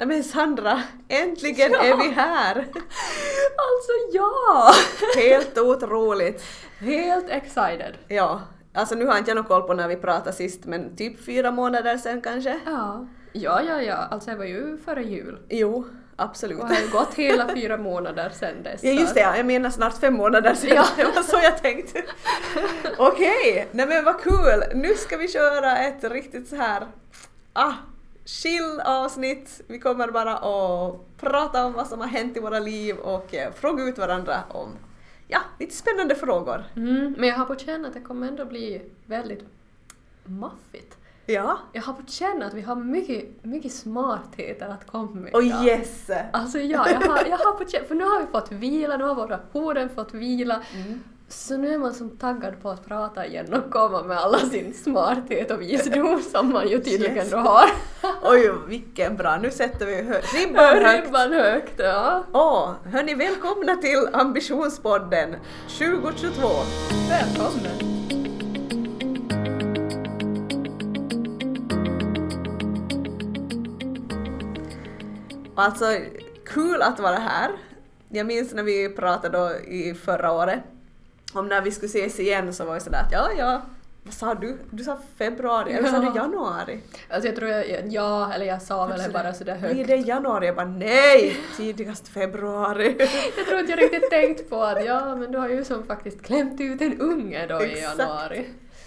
Nej men Sandra, äntligen är vi här! Alltså ja! Helt otroligt. Helt excited. Ja, alltså nu har inte jag någon koll på när vi pratade sist men typ fyra månader sedan kanske? Ja. Ja, ja, ja. Alltså det var ju före jul. Jo, absolut. Och det har ju gått hela fyra månader sedan dess. Ja just det, ja. jag menar snart fem månader sedan. Ja. Det var så jag tänkte. Okej, nej men vad kul! Nu ska vi köra ett riktigt så här ah, chill avsnitt. Vi kommer bara att prata om vad som har hänt i våra liv och eh, fråga ut varandra om ja, lite spännande frågor. Mm, men jag har på känn att det kommer ändå bli väldigt maffigt. Ja. Jag har på känn att vi har mycket, mycket smartheter att komma med Och idag. yes! Alltså ja, jag har, jag har på känn, för nu har vi fått vila, nu har våra horden fått vila. Mm. Så nu är man som taggad på att prata igen och komma med alla sin smarthet och visdom som man ju tydligen Yes. då har. Oj, vilken bra! Nu sätter vi hö- ribban högt. Ribban högt, ja. Åh, hörni välkomna till Ambitionspodden 2022. Välkommen! Alltså, kul att vara här. Jag minns när vi pratade i förra året om när vi skulle ses igen så var det sådär att ja, ja, vad sa du? Du sa februari, eller sa du Ja. januari? Alltså jag tror jag, ja, eller jag sa väl bara sådär högt. det januari? Jag bara nej, tidigast februari. Jag tror inte jag riktigt tänkt på att ja, men du har ju som faktiskt klämt ut en unge då i Exakt. januari.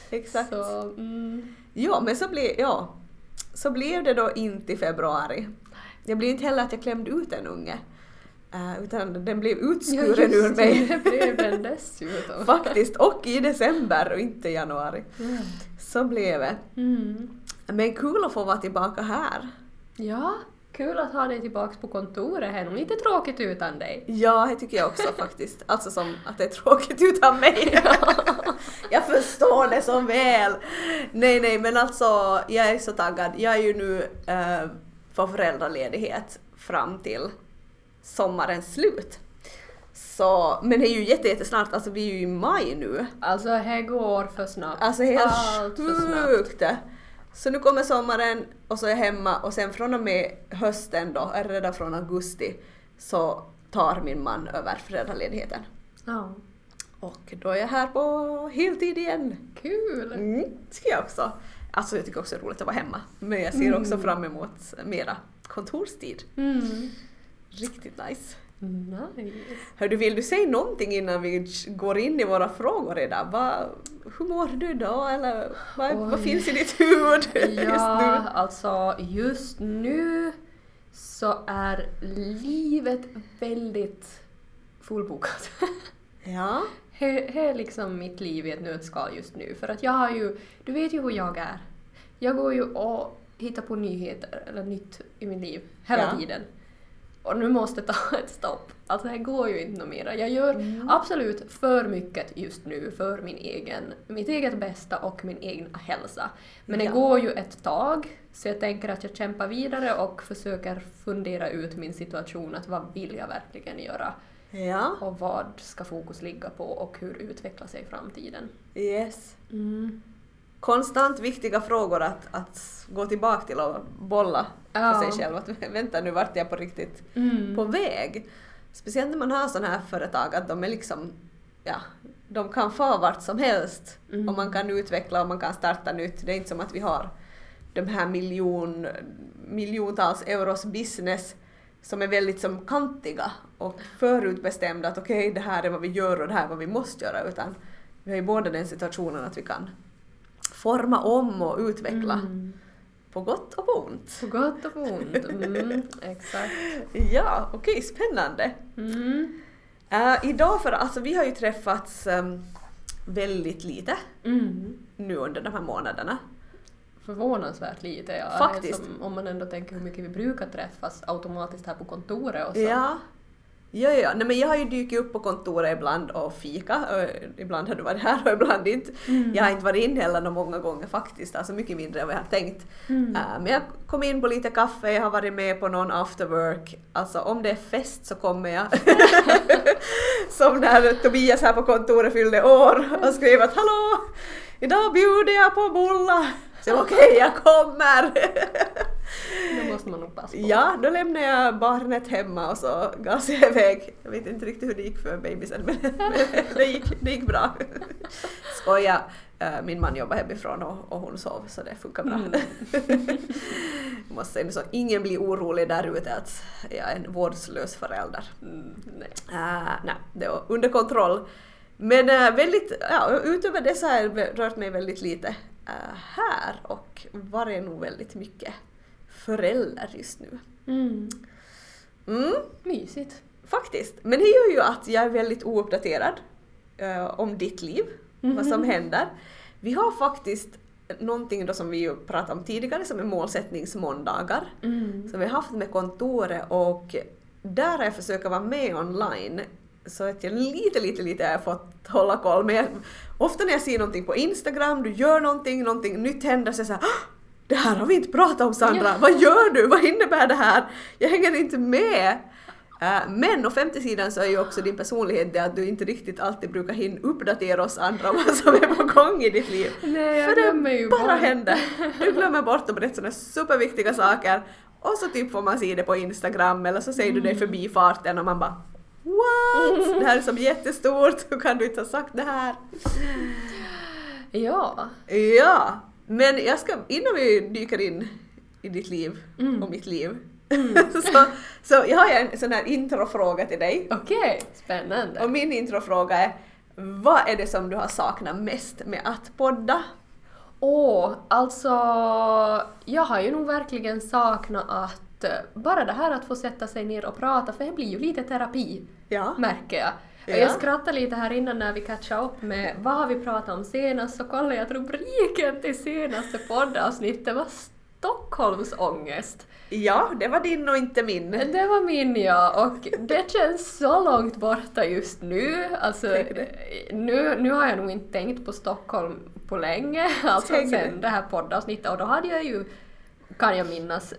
Exakt. Så, mm. Ja, men så blev, ja, så blev det då inte i februari. Det blev inte heller att jag klämde ut en unge. Eh, utan den blev utskuren just ur mig. det, det blev den dessutom. Faktiskt, och i december och inte i januari. Mm. Så blev det. Mm. Men kul att få vara tillbaka här. Ja, kul att ha dig tillbaks på kontoret här. Nog lite tråkigt utan dig. Ja, det tycker jag också faktiskt. Alltså som att det är tråkigt utan mig. jag förstår det så väl. Nej, nej, men alltså jag är så taggad. Jag är ju nu eh, på föräldraledighet fram till sommarens slut. Så, men det är ju jätte, jättesnart, alltså vi är ju i maj nu. Alltså, det går för snabbt. Alltså helt Allt sjukt! Så nu kommer sommaren och så är jag hemma och sen från och med hösten då, eller redan från augusti, så tar min man över föräldraledigheten. Ja. Och då är jag här på heltid igen. Kul! Mm, tycker jag också. Alltså jag tycker också det är roligt att vara hemma. Men jag ser också Mm. fram emot mera kontorstid. Mm. Riktigt nice. Nice. Hör du, vill du säga någonting innan vi går in i våra frågor redan? Va, hur mår du idag? Eller vad, vad finns i ditt huvud just Ja, nu? alltså just nu så är livet väldigt fullbokat. Ja. Det är liksom mitt liv i ett nötskal just nu. För att jag har ju, du vet ju hur jag är. Jag går ju och hittar på nyheter eller nytt i mitt liv hela Ja. tiden. Och nu måste jag ta ett stopp. Alltså det går ju inte mera. Jag gör Mm. absolut för mycket just nu för min egen, mitt eget bästa och min egna hälsa. Men det Ja. går ju ett tag, så jag tänker att jag kämpar vidare och försöker fundera ut min situation, att vad vill jag verkligen göra? Ja. Och vad ska fokus ligga på och hur utveckla sig i framtiden? Yes. Mm. Konstant viktiga frågor att, att gå tillbaka till och bolla Ja. för sig själv. Att vänta nu vart jag på riktigt Mm. på väg. Speciellt när man har sådana här företag att de är liksom, ja, de kan få vart som helst Mm. och man kan utveckla och man kan starta nytt. Det är inte som att vi har de här miljon, miljontals euros business som är väldigt som kantiga och förutbestämda att okej det här är vad vi gör och det här är vad vi måste göra utan vi har ju båda den situationen att vi kan forma om och utveckla Mm. på gott och på ont. På gott och på ont. Mm, exakt. Ja, okej, spännande. Mm. Uh, idag för, alltså vi har ju träffats ehm, väldigt lite Mm. nu under de här månaderna. Förvånansvärt lite. Ja. Faktiskt. Som, om man ändå tänker hur mycket vi brukar träffas automatiskt här på kontoret och så. Ja. Ja, ja. Nej, men jag har ju dykt upp på kontoret ibland och fika. Och ibland har du varit här och ibland inte. Mm. Jag har inte varit in heller många gånger faktiskt, alltså mycket mindre än vad jag har tänkt. Mm. Uh, men jag kom in på lite kaffe, jag har varit med på någon after work. Alltså om det är fest så kommer jag. Som när Tobias här på kontoret fyllde år och skrev att hallå, idag bjuder jag på bullar. Så okej, jag kommer. Då måste man nog passa på. Ja, då lämnade jag barnet hemma och så gasade jag iväg. Jag vet inte riktigt hur det gick för bebisen men, men det, gick, det gick bra. Skoja, Eh, min man jobbar hemifrån och, och hon sov så det funkar bra. Mm. Jag måste säga så ingen blir orolig där ute att jag är en vårdslös förälder. Mm, nej. Uh, nej, det var under kontroll. Men uh, väldigt, ja, utöver det så har jag rört mig väldigt lite här och varit nog väldigt mycket förälder just nu. Mm. Mm, Mysigt. faktiskt. Men det gör ju att jag är väldigt ouppdaterad uh, om ditt liv, vad som händer. Vi har faktiskt någonting då som vi ju pratade om tidigare som är målsättningsmåndagar. Mm. som vi har haft med kontoret och där har jag försökt vara med online så att jag lite, lite, lite har fått hålla koll. Men jag, ofta när jag ser någonting på Instagram, du gör någonting, någonting nytt händer så är jag såhär "Ah, det här har vi inte pratat om Sandra, Ja. vad gör du, vad innebär det här? Jag hänger inte med. Eh, Men å femte sidan så är ju också din personlighet det att du inte riktigt alltid brukar hinna uppdatera oss andra om vad som är på gång i ditt liv. Nej, jag För det bara bort. händer. Du glömmer bort att berätta sådana superviktiga saker och så typ får man se det på Instagram eller så säger du Mm. det förbi farten och man bara What? Det här är som jättestort, hur kan du inte ha sagt det här? Ja. Ja, men jag ska, innan vi dyker in i ditt liv Mm. och mitt liv så, så jag har en sån här introfråga till dig. Okej, spännande. Och min introfråga är vad är det som du har saknat mest med att podda? Åh, alltså jag har ju nog verkligen saknat att bara det här att få sätta sig ner och prata, för det blir ju lite terapi, Ja. märker jag. Ja. Jag skrattade lite här innan när vi catchade upp med vad har vi pratat om senast, så kollade jag att rubriken till senaste poddavsnittet var Stockholmsångest. Ja, det var din och inte min. Det var min ja, och det känns så långt borta just nu. Alltså, det. nu, nu har jag nog inte tänkt på Stockholm på länge, alltså Tänk sen det. det här poddavsnittet och då hade jag ju, kan jag minnas,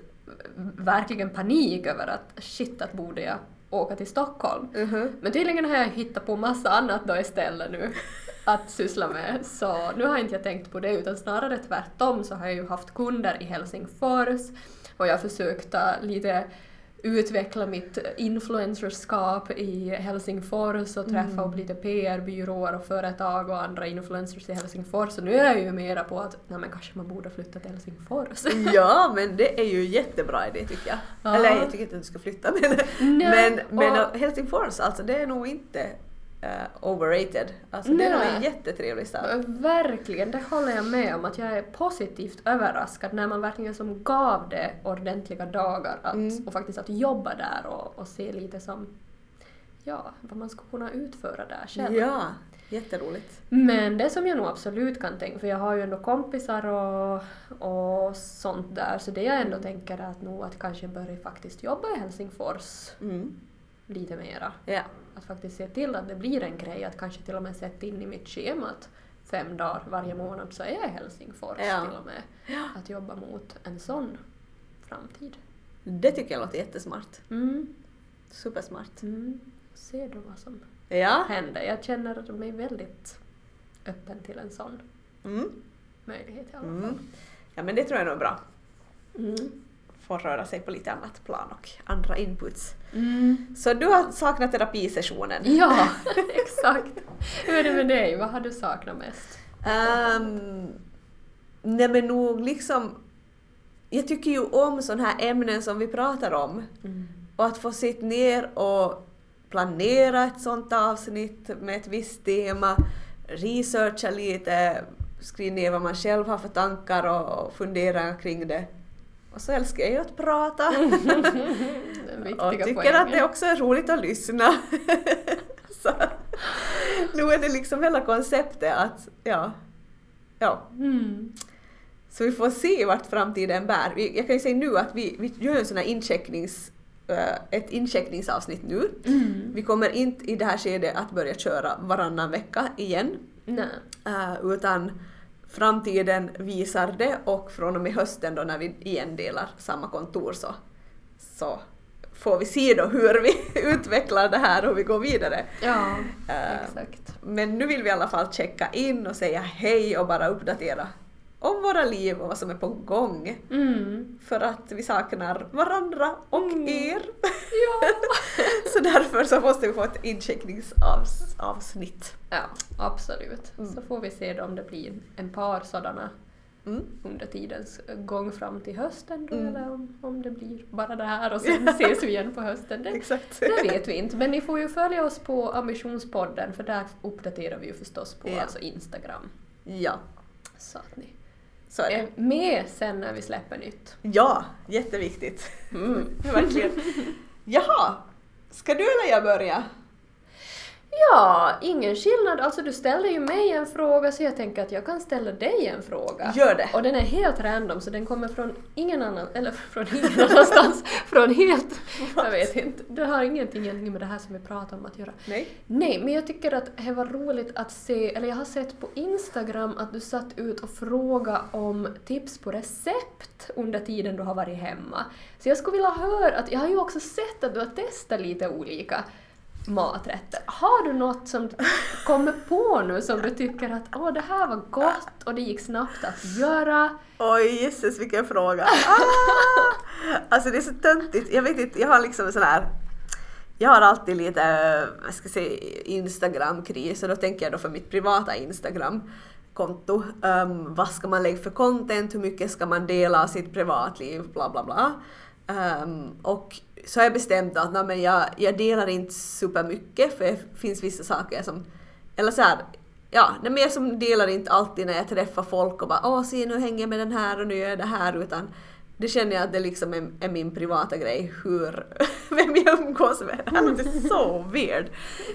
verkligen panik över att shit, att borde jag åka till Stockholm. Mhm. Men tydligen har jag hittat på massa annat då istället nu att syssla med. Så nu har inte jag tänkt på det utan snarare tvärtom så har jag ju haft kunder i Helsingfors och jag har försökt att lite utveckla mitt influencerskap i Helsingfors och träffa upp lite PR-byråer och företag och andra influencers i Helsingfors. Så nu är jag ju mera på att nej men kanske man borde flytta till Helsingfors. Ja, men det är ju jättebra idé tycker jag. Ja. Eller jag tycker inte att du ska flytta men, Nej, men, men och- Helsingfors alltså det är nog inte eh, overrated. Alltså det är nog en Nej. jättetrevlig stad. Verkligen, det håller jag med om. Att jag är positivt överraskad när man verkligen som gav det ordentliga dagar att, Mm. och faktiskt att jobba där och, och se lite som ja, vad man skulle kunna utföra där själv. Ja, jätteroligt. Men det som jag nog absolut kan tänka, för jag har ju ändå kompisar och, och sånt där, så det jag ändå tänker är att nog att kanske börja faktiskt jobba i Helsingfors Mm. Lite mera. Ja. Att faktiskt se till att det blir en grej, att kanske till och med sätta in i mitt schema att fem dagar varje månad så är jag i Helsingfors Ja. till och med. Att jobba mot en sån framtid. Det tycker jag låter jättesmart. Mm. Supersmart. Mm. Se då vad som Ja. händer. Jag känner mig väldigt öppen till en sån Mm. möjlighet i alla fall. Mm. Ja men det tror jag nog är bra. Mm. Få röra sig på lite annat plan och andra inputs. Mm. Så du har saknat terapisessionen? Ja, exakt. Hur är det med dig? Vad har du saknat mest? Um, nej men nog liksom... Jag tycker ju om sådana här ämnen som vi pratar om. Mm. Och att få sitta ner och planera ett sånt avsnitt med ett visst tema, researcha lite, skriva ner vad man själv har för tankar och fundera kring det. Och så älskar jag ju att prata. Viktiga och tycker poängen. att det också är roligt att lyssna. så, nu är det liksom hela konceptet att, ja, ja. Mm. Så vi får se vart framtiden bär. Vi- Jag kan ju säga nu att vi, vi gör en sån här inchecknings, eh, ett incheckningsavsnitt nu. Mm. Vi kommer inte i det här skedet att börja köra varannan vecka igen, Nej. eh, utan framtiden visar det och från och med hösten då när vi igen delar samma kontor så, så får vi se då hur vi utvecklar det här och vi går vidare. Ja, Eh, exakt. Men nu vill vi i alla fall checka in och säga hej och bara uppdatera om våra liv och vad som är på gång. Mm. För att vi saknar varandra och Mm. er. Ja. så därför så måste vi få ett incheckningsavsnitt. ja, absolut. Mm. Så får vi se om det blir en par sådana Mm. under tidens gång fram till hösten då, Mm. eller om, om det blir bara det här och sen ses vi igen på hösten. Det, Exakt. det vet vi inte, men ni får ju följa oss på Ambitionspodden för där uppdaterar vi ju förstås på Ja. alltså Instagram. Ja, Så att ni så är det. är med sen när vi släpper nytt. Ja, jätteviktigt. Mm. Verkligen. Jaha, ska du eller jag börja? Ja, ingen skillnad. Alltså du ställde ju mig en fråga så jag tänker att jag kan ställa dig en fråga. Gör det. Och den är helt random så den kommer från ingen annan, eller från ingen annanstans. från helt, jag vet inte. Det har ingenting med det här som vi pratar om att göra. Nej. Nej, men jag tycker att det var roligt att se, eller jag har sett på Instagram att du satt ut och frågade om tips på recept under tiden du har varit hemma. Så jag skulle vilja höra, att jag har ju också sett att du har testat lite olika maträtter. Har du något som du kommer på nu som du tycker att åh det här var gott och det gick snabbt att göra? Oj jösses vilken fråga. Ah! Alltså det är så töntigt. Jag vet inte, jag har liksom en sån här jag har alltid lite, eh, vad ska jag säga, Instagram-kris och då tänker jag då för mitt privata Instagram-konto. Um, vad ska man lägga för content? Hur mycket ska man dela av sitt privatliv? Bla bla bla. Um, och så har jag bestämt att nej, men jag, jag delar inte supermycket för det finns vissa saker som, eller så här, ja, nej, men jag som delar inte alltid när jag träffar folk och bara åh se nu hänger jag med den här och nu gör jag det här utan det känner jag att det liksom är, är min privata grej hur, vem jag umgås med. Det här låter så weird.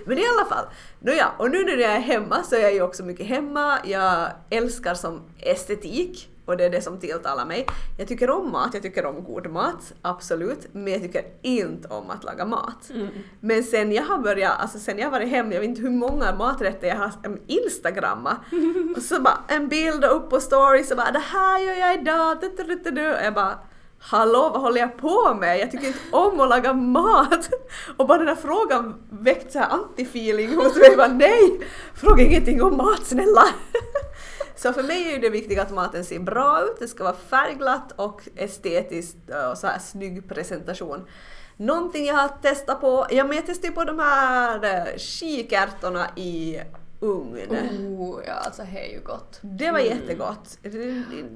Men i alla fall, nåja, och nu när jag är hemma så är jag ju också mycket hemma. Jag älskar som estetik och det är det som tilltalar mig. Jag tycker om mat, jag tycker om god mat, absolut, men jag tycker inte om att laga mat. Mm. Men sen jag har börjat, alltså sen jag varit hemma, jag vet inte hur många maträtter jag har instagrammat. och så bara en bild upp på stories och bara det här gör jag idag. Och jag bara Hallå, vad håller jag på med? Jag tycker inte om att laga mat. Och bara den här frågan väckte så här anti-feeling hos mig. Jag bara, nej! Fråga ingenting om mat, snälla! Så för mig är det viktiga att maten ser bra ut, det ska vara färgglatt och estetiskt och så här snygg presentation. Någonting jag har testat på, ja men jag testade på de här eh, kikärtorna i ugn. Oh, ja alltså det är ju gott. Det var jättegott.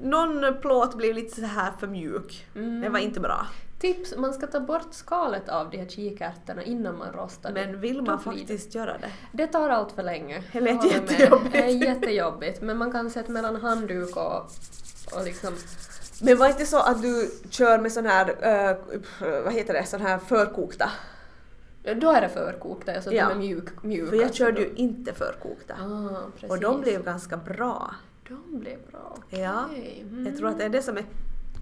Någon plåt blev lite så här för mjuk. Mm. Det var inte bra. Tips, man ska ta bort skalet av de här kikärtorna innan man rostar. Men vill man faktiskt göra det? Det tar allt för länge. Det lät jättejobbigt. Det är jättejobbigt. Men man kan sätta mellan handduk och, och liksom... Men var det inte så att du kör med sån här, eh, vad heter det, sån här förkokta? Då är det förkokta, alltså Ja. de är mjuk, mjuka. För jag körde då- ju inte förkokta. Ah. Och de blev ganska bra. De blev bra. Ja, Okej. Jag tror att det är det som är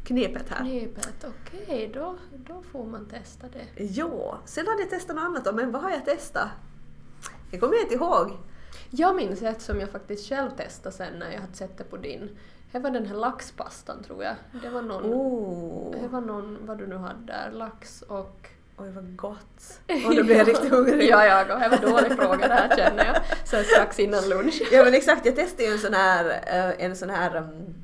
knepet här. Knepet, okej då, då får man testa det. Jo, sen hade jag testat något annat då, men vad har jag testat? Jag kommer inte ihåg. Jag minns ett som jag faktiskt själv testade sen när jag hade sett det på din. Det var den här laxpastan tror jag. Det var någon, det Oh, var någon vad du nu hade där, lax och... oj vad gott. Och då blev jag riktigt hungrig. ja, jag Det var dålig fråga det här känner jag. Så strax innan lunch. Ja men exakt, jag testade ju en sån här, eh, en sån här mm,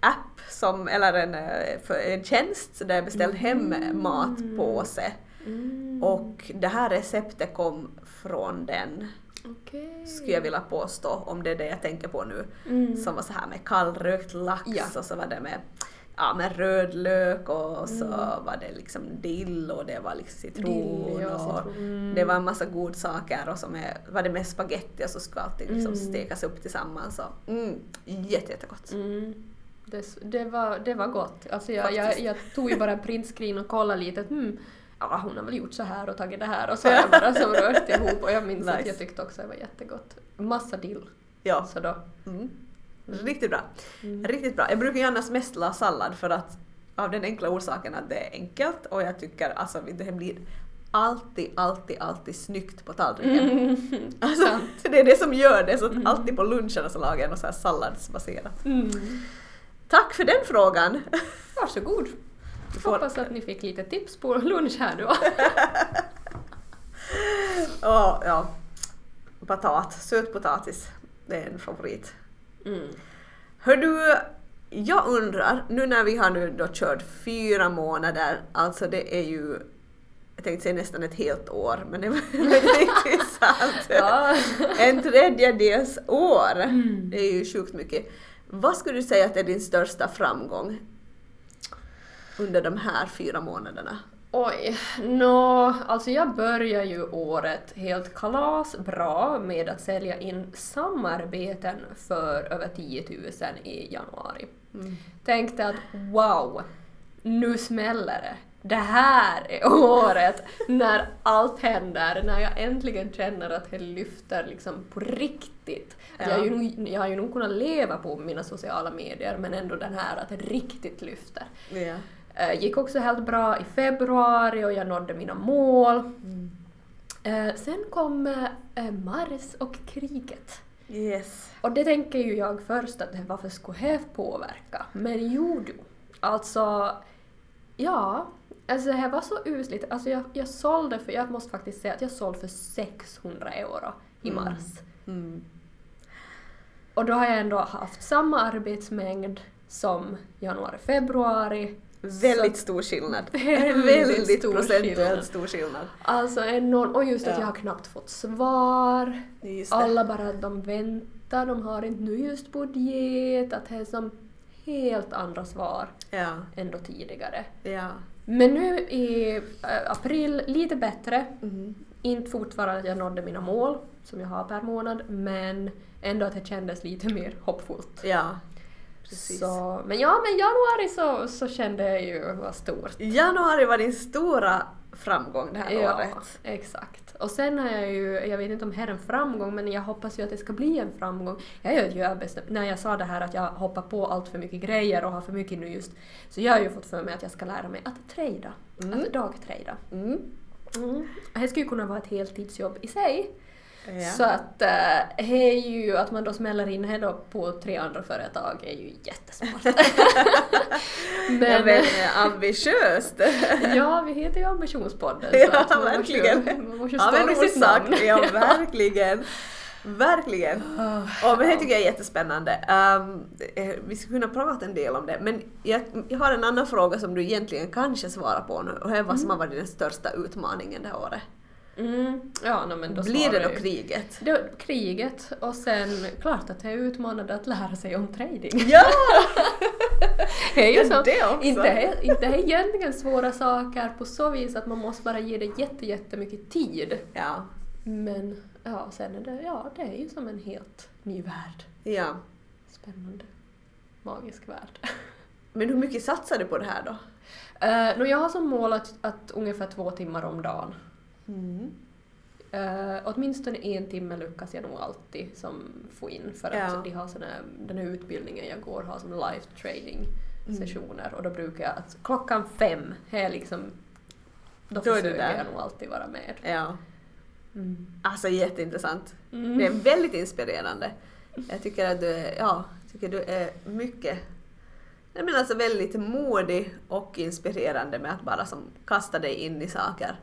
app som, eller en, eh, en tjänst där jag beställde hem matpåse. Mm. Och det här receptet kom från den, Okej. skulle jag vilja påstå, om det är det jag tänker på nu. Mm. Som var så här med kallrökt lax Ja. och så var det med ja, med rödlök och så Mm. var det liksom dill och det var liksom citron Dill, ja, och citron. Mm. det var en massa godsaker och så med, var det med spaghetti och så skulle allting liksom Mm. stekas upp tillsammans. Och, mm, jätte, jättegott. Mm. Det, det, var, det var gott. Alltså jag, jag, jag tog ju bara en printscreen och kollade lite. Hmm, ja, hon har väl gjort så här och tagit det här och så har jag bara som rört ihop och jag minns att Nice. jag tyckte också att det var jättegott. Massa dill. Ja. Så då. Mm. Riktigt bra. Mm. Riktigt bra. Jag brukar ju annars mest la sallad för att av den enkla orsaken att det är enkelt och jag tycker alltså det blir alltid, alltid, alltid snyggt på tallriken. Alltså, det är det som gör det, så att alltid på luncherna så lagar jag något så här salladsbaserat. Mm. Tack för den frågan! Varsågod. Du får- Hoppas att ni fick lite tips på lunch här då. Åh, ja. Patat, sötpotatis, det är en favorit. Mm. Hör du, jag undrar, nu när vi har nu då kört fyra månader, alltså det är ju jag tänkte säga nästan ett helt år, men det var inte sant. Ja. En tredjedels år! Det är ju sjukt mycket. Vad skulle du säga att är din största framgång under de här fyra månaderna? Oj, nå, alltså jag börjar ju året helt kalas bra med att sälja in samarbeten för över 10 000 i januari. Tänkte att wow, nu smäller det. Det här är året när allt händer, när jag äntligen känner att det lyfter liksom på riktigt. Ja. Jag, har ju, jag har ju nog kunnat leva på mina sociala medier men ändå den här att det riktigt lyfter. Ja. Eh, gick också helt bra i februari och jag nådde mina mål. Eh, sen kom eh, Mars och kriget. Yes. Och det tänker ju jag först att varför skulle det påverka? Men jo du. Alltså, ja. Alltså det var så usligt. Alltså jag, jag sålde för, jag måste faktiskt säga att jag sålde för 600 euro i mars. Mm. Och då har jag ändå haft samma arbetsmängd som januari, februari. Väldigt stor skillnad. Väldigt stor procentuellt skillnad. stor skillnad. Alltså enormt. Och just att Ja. jag har knappt fått svar. Alla bara att de väntar, de har inte nu just budget. Att det är som helt andra svar Ja. än då tidigare. Ja. Men nu i äh, april, lite bättre. Mm. Inte fortfarande att jag nådde mina mål som jag har per månad, men ändå att det kändes lite mer hoppfullt. Ja. Precis. Så, men ja, men januari så, så kände jag ju var stort. Januari var din stora framgång det här Ja, året. exakt. Och sen har jag ju, jag vet inte om det är en framgång, men jag hoppas ju att det ska bli en framgång. Jag gör ju överbestämt, när jag sa det här att jag hoppar på allt för mycket grejer och har för mycket nu just, så jag har ju fått för mig att jag ska lära mig att trada. Mm. Att dagtrada. Mm. Mm. Det skulle ju kunna vara ett heltidsjobb i sig. Ja. Så att äh, det är ju att man då smäller in det då på tre andra företag är ju jättesmart. Men, ja, men eh, ambitiöst! ja, vi heter ju Ambitionspodden. Ja, så verkligen. Måste, ju- man måste ju Har stå vi vid sitt sagt. namn. Ja, verkligen. Verkligen. Ah, Och men det tycker jag är jättespännande. Um, vi skulle kunna prata en del om det, men jag, jag har en annan fråga som du egentligen kanske svarar på nu och det är vad som har varit den största utmaningen det här året. Mm, ja, no, men då Blir det då kriget? Det, kriget och sen klart att det är utmanande att lära sig om trading. Ja! Det är ju så, det också. inte, inte egentligen svåra saker på så vis att man måste bara ge det jätte, jättemycket tid. Ja. Men ja, sen är det, ja, det är ju som en helt ny värld. ja. Spännande. Magisk värld. Men hur mycket satsar du på det här då? Uh, no, jag har som mål att, att ungefär två timmar om dagen. Mm. Uh, åtminstone en timme lyckas jag nog alltid som få in för att Ja. de har såna, den här utbildningen jag går har som live trading Mm. sessioner och då brukar jag att klockan fem är liksom då, Då försöker jag nog alltid vara med. Ja. Mm. Alltså jätteintressant. Mm. Det är väldigt inspirerande. Jag tycker att du är, ja, jag tycker du är mycket Nej men alltså väldigt modig och inspirerande med att bara som kasta dig in i saker.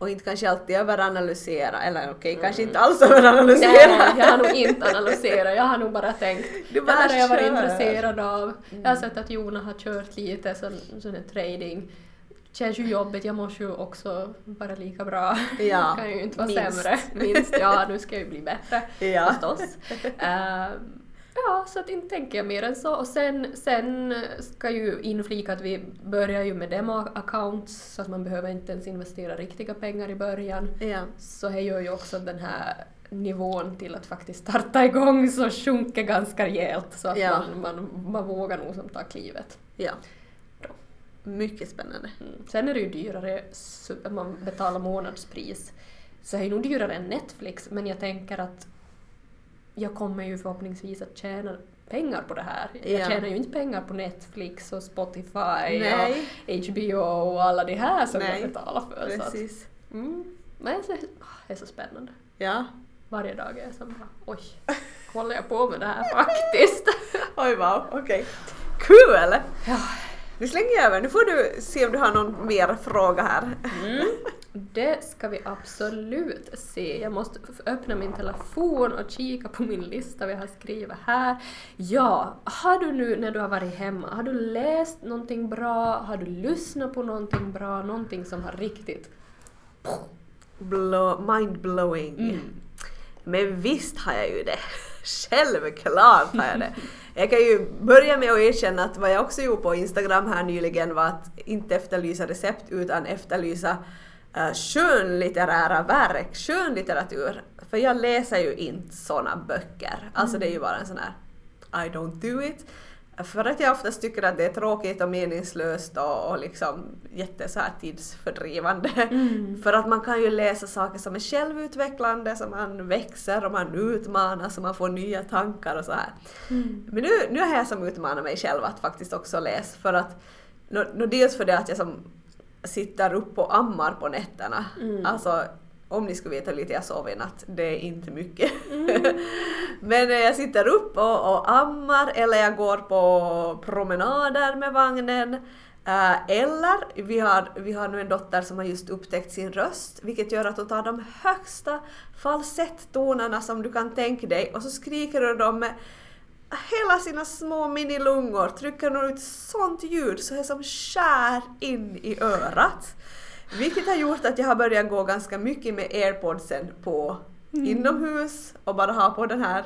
Och inte kanske alltid överanalysera, eller okej, kanske inte alls överanalysera. Nej, jag har nog inte analyserat, jag har nog bara tänkt Du det här har jag varit intresserad av. Jag har sett att Jona har kört lite sån, sån här trading. Känns ju jobbigt, jag måste ju också vara lika bra. Ja, kan ju inte vara minst. sämre. Minst, ja nu ska jag ju bli bättre Ja. förstås. Ehm, ja, så att inte tänker jag mer än så. Och sen, sen ska ju inflika att vi börjar ju med demo-accounts så att man behöver inte ens investera riktiga pengar i början. Ja. Så det gör ju också den här nivån till att faktiskt starta igång så sjunker ganska rejält så att Ja. man, man, man vågar nog som ta klivet. ja. Då. Mycket spännande. Mm. Sen är det ju dyrare man betalar månadspris. Så det är nog dyrare än Netflix men jag tänker att jag kommer ju förhoppningsvis att tjäna pengar på det här. Jag Ja. tjänar ju inte pengar på Netflix och Spotify Nej. och HBO och alla de här som Nej. jag betalar för. Så att, Precis. mm. Men det är, så- spännande. Ja. Varje dag är jag som bara oj, håller jag på med det här faktiskt? Oj wow, okej. Kul! Ja. Nu slänger jag över, nu får du se om du har någon mer fråga här. Mm. Det ska vi absolut se. Jag måste öppna min telefon och kika på min lista vi har skrivit här. Ja, har du nu när du har varit hemma, har du läst någonting bra? Har du lyssnat på någonting bra? Någonting som har riktigt... Blow, mind-blowing. Mm. Men visst har jag ju det. Självklart har jag det. Jag kan ju börja med att erkänna att vad jag också gjorde på Instagram här nyligen var att inte efterlysa recept utan efterlysa uh, skönlitterära verk, skönlitteratur. För jag läser ju inte såna böcker. Alltså det är ju bara en sån här I don't do it. För att jag oftast tycker att det är tråkigt och meningslöst och, och liksom jätte så här tidsfördrivande. För att man kan ju läsa saker som är självutvecklande, som man växer och man utmanas och man får nya tankar och så här. Men nu, nu är jag som utmanar mig själv att faktiskt också läsa för att nå, nå dels för det att jag som sitter upp och ammar på nätterna. Alltså om ni skulle veta lite jag sov i natt, det är inte mycket. Men när jag sitter upp och, och ammar eller jag går på promenader med vagnen eh, eller vi har, vi har nu en dotter som har just upptäckt sin röst vilket gör att hon tar de högsta falsetttonerna som du kan tänka dig och så skriker hon dem med hela sina små minilungor trycker hon ut sånt ljud så det som skär in i örat. Vilket har gjort att jag har börjat gå ganska mycket med airpodsen på inomhus och bara ha på den här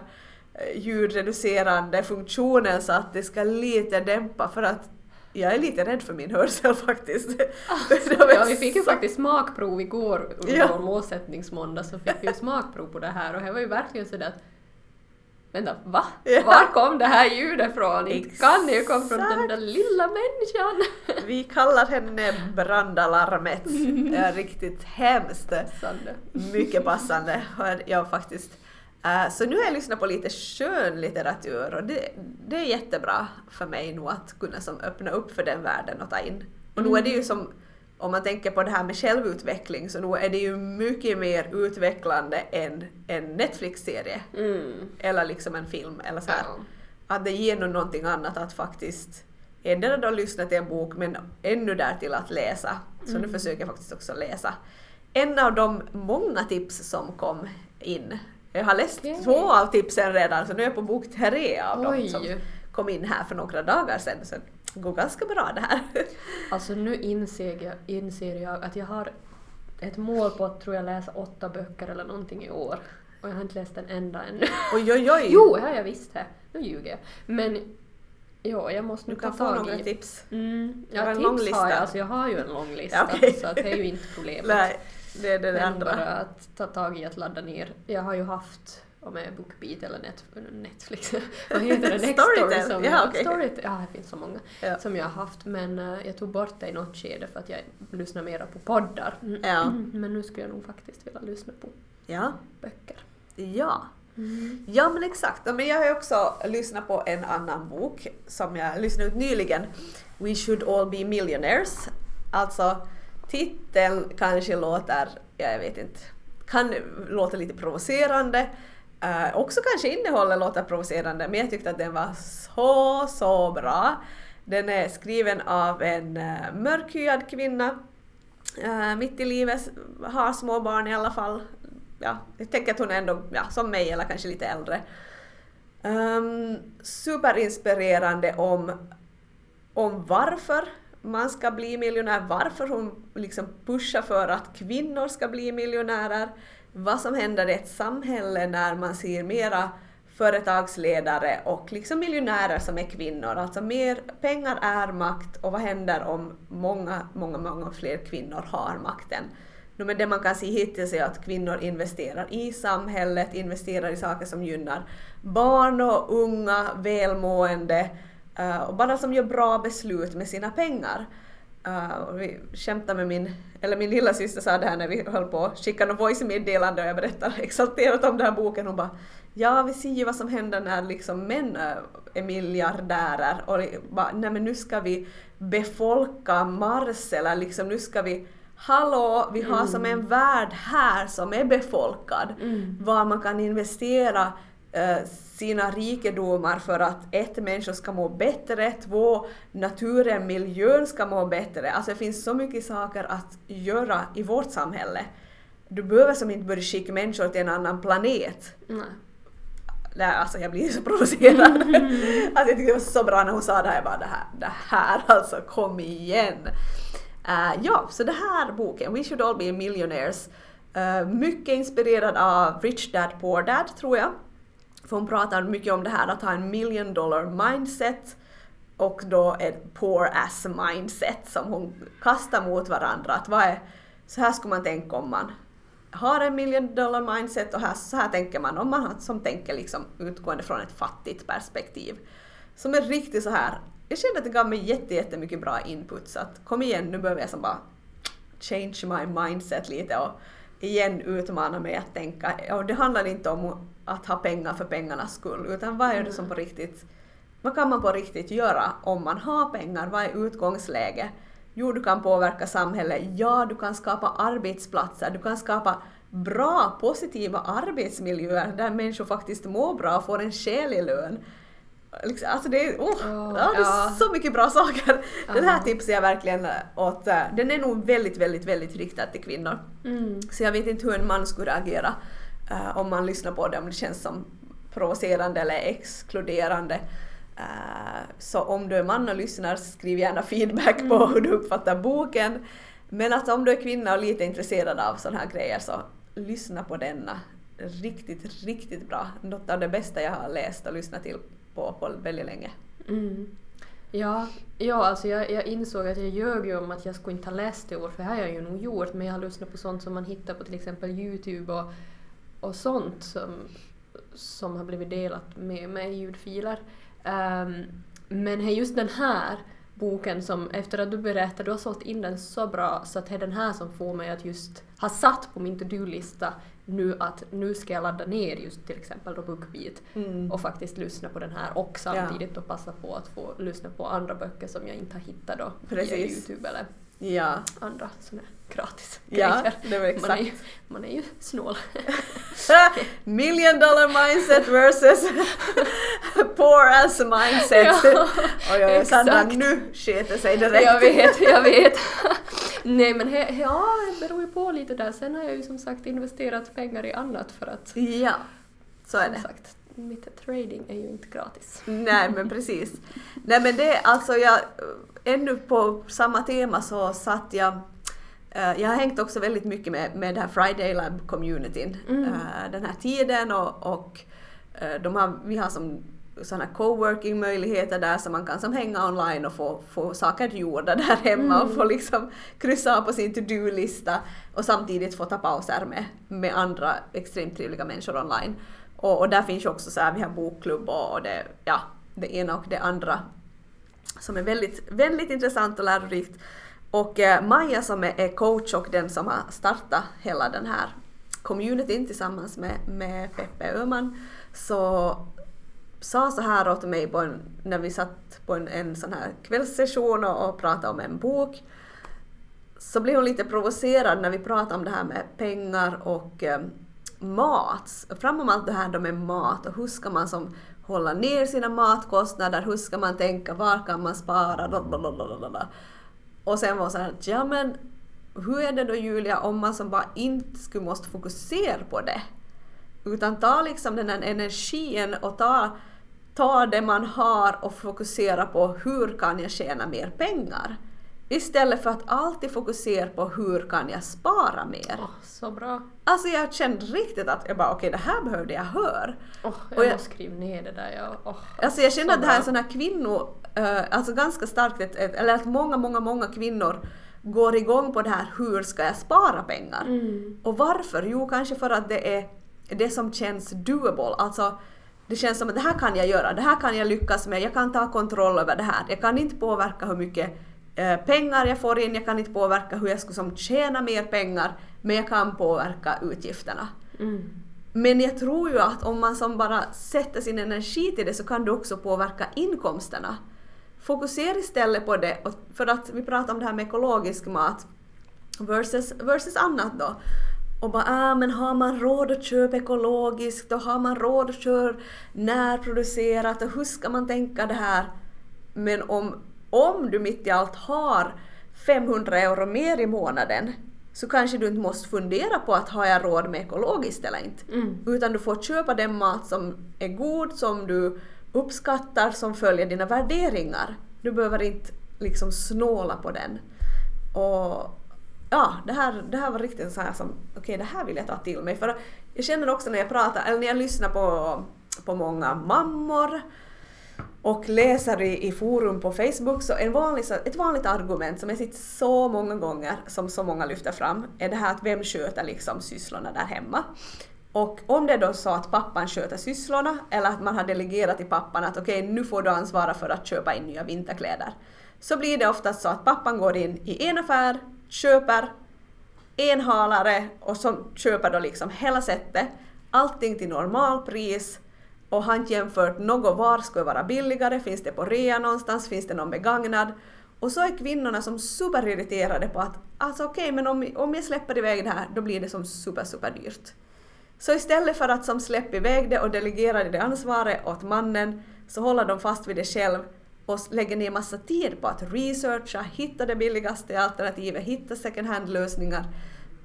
eh, ljudreducerande funktionen så att det ska lite dämpa för att jag är lite rädd för min hörsel faktiskt. Är Ja, vi fick ju faktiskt smakprov igår under Ja. vår målsättningsmåndag så fick vi ju smakprov på det här och det var ju verkligen sådär att Vänta, va? Var kom det här ljudet från? Inte kan det ju komma från den där lilla människan! Vi kallar henne brandalarmet. Det är riktigt hemskt. Sande. Mycket passande. Jag faktiskt. Eh, Så nu har jag lyssnat på lite skönlitteratur och det, det är jättebra för mig nog att kunna som öppna upp för den världen och ta in. Och nu är det ju som, om man tänker på det här med självutveckling så nu är det ju mycket mer utvecklande än en Netflix-serie Mm. eller liksom en film eller så här. Ja. Att det ger nog någonting annat att faktiskt endera då lyssna till en bok men ännu där till att läsa. Så nu försöker jag faktiskt också läsa. En av de många tips som kom in. Jag har läst Okej. två av tipsen redan så nu är jag på bok tre av dem Oj. som kom in här för några dagar sedan. Så går ganska bra det här. Alltså nu inser jag, inser jag att jag har ett mål på att tror jag läsa åtta böcker eller någonting i år. Och jag har inte läst en enda ännu. Oj oj oj! Jo, det har jag visst det. Nu ljuger jag. Men ja, jag måste du nu kan ta få tag några i... tips. Mm, Du har ja, en tips lång lista. har jag. Alltså jag har ju en lång lista. Ja, okej. Så att det är ju inte problemet. Nej, det är det, det Men andra. bara att ta tag i att ladda ner. Jag har ju haft om jag är Bookbeat eller net, Netflix, vad heter det? Storytel. som Ja, okej. Storytel, ja det finns så många Ja. som jag har haft men eh, jag tog bort det i något skede för att jag lyssnar mera på poddar. Mm. Ja. Men nu skulle jag nog faktiskt vilja lyssna på Ja. böcker. Ja. Ja men exakt. Men jag har också lyssnat på en annan bok som jag lyssnade ut nyligen. We should all be millionaires. Alltså titeln kanske låter, ja, jag vet inte, kan låta lite provocerande. Eh, också kanske innehållet låter provocerande men jag tyckte att den var så, så bra. Den är skriven av en uh, mörkhyad kvinna eh, mitt i livet, har små barn i alla fall. Ja, jag tänker att hon är ändå ja, som mig eller kanske lite äldre. Um, superinspirerande om, om varför man ska bli miljonär, varför hon liksom pushar för att kvinnor ska bli miljonärer, vad som händer i ett samhälle när man ser mera företagsledare och liksom miljonärer som är kvinnor. Alltså mer pengar är makt och vad händer om många, många, många fler kvinnor har makten? No, men det man kan se hittills är att kvinnor investerar i samhället, investerar i saker som gynnar barn och unga, välmående eh, och bara som gör bra beslut med sina pengar. Uh, och vi skämtade med min, eller min lilla syster sa det här när vi höll på att skicka något voice-meddelande och jag berättade exalterat om den här boken. Hon bara Ja, vi ser ju vad som händer när liksom män är miljardärer. Och bara, nej men nu ska vi befolka Mars eller liksom nu ska vi Hallå, vi har som en värld här som är befolkad. Var man kan investera sina rikedomar för att ett, människor ska må bättre, två, naturen, miljön ska må bättre. Alltså det finns så mycket saker att göra i vårt samhälle. Du behöver som inte börja skicka människor till en annan planet. Nej. Nej, alltså jag blir så provocerad. alltså jag tyckte det var så bra när hon sa det här, jag bara det här, det här alltså, kom igen. Uh, ja, så den här boken, We should all be millionaires, uh, mycket inspirerad av Rich Dad Poor Dad tror jag. För hon pratar mycket om det här att ha en million dollar mindset och då ett poor ass mindset som hon kastar mot varandra. Att vad är, så här skulle man tänka om man har en million dollar mindset och här, så här tänker man om man har, som tänker liksom utgående från ett fattigt perspektiv. Som är riktigt så här. Jag kände att det gav mig jätte, jättemycket bra input så att kom igen nu behöver jag som bara change my mindset lite och igen utmana mig att tänka. Och det handlar inte om att ha pengar för pengarnas skull utan vad är det som på riktigt vad kan man på riktigt göra om man har pengar? Vad är utgångsläget? Jo, du kan påverka samhället. Ja, du kan skapa arbetsplatser. Du kan skapa bra, positiva arbetsmiljöer där människor faktiskt mår bra och får en skälig lön. Liksom, alltså det är, oh, ja, det är ja. så mycket bra saker. Den här tipsar jag verkligen åt. eh, Den är nog väldigt, väldigt, väldigt riktad till kvinnor. Mm. Så jag vet inte hur en man skulle reagera eh, om man lyssnar på det, om det känns som provocerande eller exkluderande. Eh, så om du är man och lyssnar, skriv gärna feedback på Mm. hur du uppfattar boken. Men att om du är kvinna och lite intresserad av sådana här grejer så lyssna på denna. Riktigt, riktigt bra. Något av det bästa jag har läst och lyssnat till på, på väldigt länge. Mm. Ja, ja alltså jag, jag insåg att jag ljög ju om att jag skulle inte ha läst det ord, för det har jag ju nog gjort, men jag har lyssnat på sånt som man hittar på till exempel Youtube och, och sånt som, som har blivit delat med mig i ljudfiler. Ehm, men det är just den här boken som, efter att du berättade, du har sålt in den så bra så att det är den här som får mig att just ha satt på min to-do-lista nu att nu ska jag ladda ner just till exempel då BookBeat Mm. och faktiskt lyssna på den här och samtidigt då passa på att få lyssna på andra böcker som jag inte har hittat då via Precis. Youtube eller Ja, andra såna gratis ja grejer. det var exakt. Man är, ju, man är ju snål. Million dollar mindset versus poor ass mindset. Ja, Oj, oj, Sandra, nu sket sig direkt. jag vet, jag vet. Nej men he, ja, det beror ju på lite där. Sen har jag ju som sagt investerat pengar i annat för att Ja, så är det. sagt, mitt trading är ju inte gratis. Nej men precis. Nej men det, alltså jag, ännu på samma tema så satt jag eh, jag har hängt också väldigt mycket med, med det här Friday Lab communityn Mm. eh, den här tiden och, och eh, de har, vi har som sådana coworking möjligheter där så man kan som hänga online och få, få saker gjorda där hemma och Mm. få liksom kryssa på sin to-do-lista och samtidigt få ta pauser med, med andra extremt trevliga människor online. Och, och där finns ju också så här, vi har bokklubb och, och det, ja, det ena och det andra som är väldigt, väldigt intressant och lärorikt. Och eh, Maja som är, coach och den som har startat hela den här communityn tillsammans med, med Peppe Öhman så sa så här åt mig på en, när vi satt på en, en sån här kvällssession och, och pratade om en bok så blev hon lite provocerad när vi pratade om det här med pengar och eh, mat. Framom allt det här med mat och hur ska man som hålla ner sina matkostnader, hur ska man tänka, var kan man spara, blablabla. Och sen var så här, ja men hur är det då Julia om man som bara inte skulle måste fokusera på det? Utan ta liksom den här energin och ta, ta det man har och fokusera på hur kan jag tjäna mer pengar? Istället för att alltid fokusera på hur kan jag spara mer? Åh, så bra. Alltså jag kände riktigt att jag bara okej det här behövde jag höra. Åh, jag, Och jag- måste skriva ner det där. Jag, åh. Alltså jag känner Så att det här är bra. sån här kvinno, eh, alltså ganska starkt, eller att många, många, många kvinnor går igång på det här hur ska jag spara pengar? Mm. Och varför? Jo, kanske för att det är det som känns doable. Alltså, det känns som att det här kan jag göra, det här kan jag lyckas med, jag kan ta kontroll över det här. Jag kan inte påverka hur mycket pengar jag får in, jag kan inte påverka hur jag ska som tjäna mer pengar, men jag kan påverka utgifterna. Mm. Men jag tror ju att om man som bara sätter sin energi till det så kan du också påverka inkomsterna. Fokusera istället på det, för att vi pratar om det här med ekologisk mat versus, versus annat då. och bara ah, men har man råd att köpa ekologiskt och har man råd att köra närproducerat och hur ska man tänka det här? Men om, om du mitt i allt har 500 euro mer i månaden så kanske du inte måste fundera på att har jag råd med ekologiskt eller inte. Mm. Utan du får köpa den mat som är god, som du uppskattar, som följer dina värderingar. Du behöver inte liksom snåla på den. Och ja, det här, det här var riktigt så här som, okej okay, det här vill jag ta till mig. För jag känner också när jag pratar, eller när jag lyssnar på, på många mammor och läser i, i forum på Facebook så en vanlig, ett vanligt argument som jag sett så många gånger som så många lyfter fram är det här att vem sköter liksom sysslorna där hemma. Och om det är då så att pappan sköter sysslorna eller att man har delegerat till pappan att okej okay, nu får du ansvara för att köpa in nya vinterkläder. Så blir det oftast så att pappan går in i en affär, köper en halare och så köper då liksom hela sättet, allting till normalpris och har inte jämfört något var skulle vara billigare, finns det på rea någonstans, finns det någon begagnad? Och så är kvinnorna som superirriterade på att alltså okej okay, men om, om jag släpper iväg det här då blir det som super super dyrt. Så istället för att som släppa iväg det och delegera det ansvaret åt mannen så håller de fast vid det själv och lägger ner massa tid på att researcha, hitta det billigaste alternativet, hitta second hand-lösningar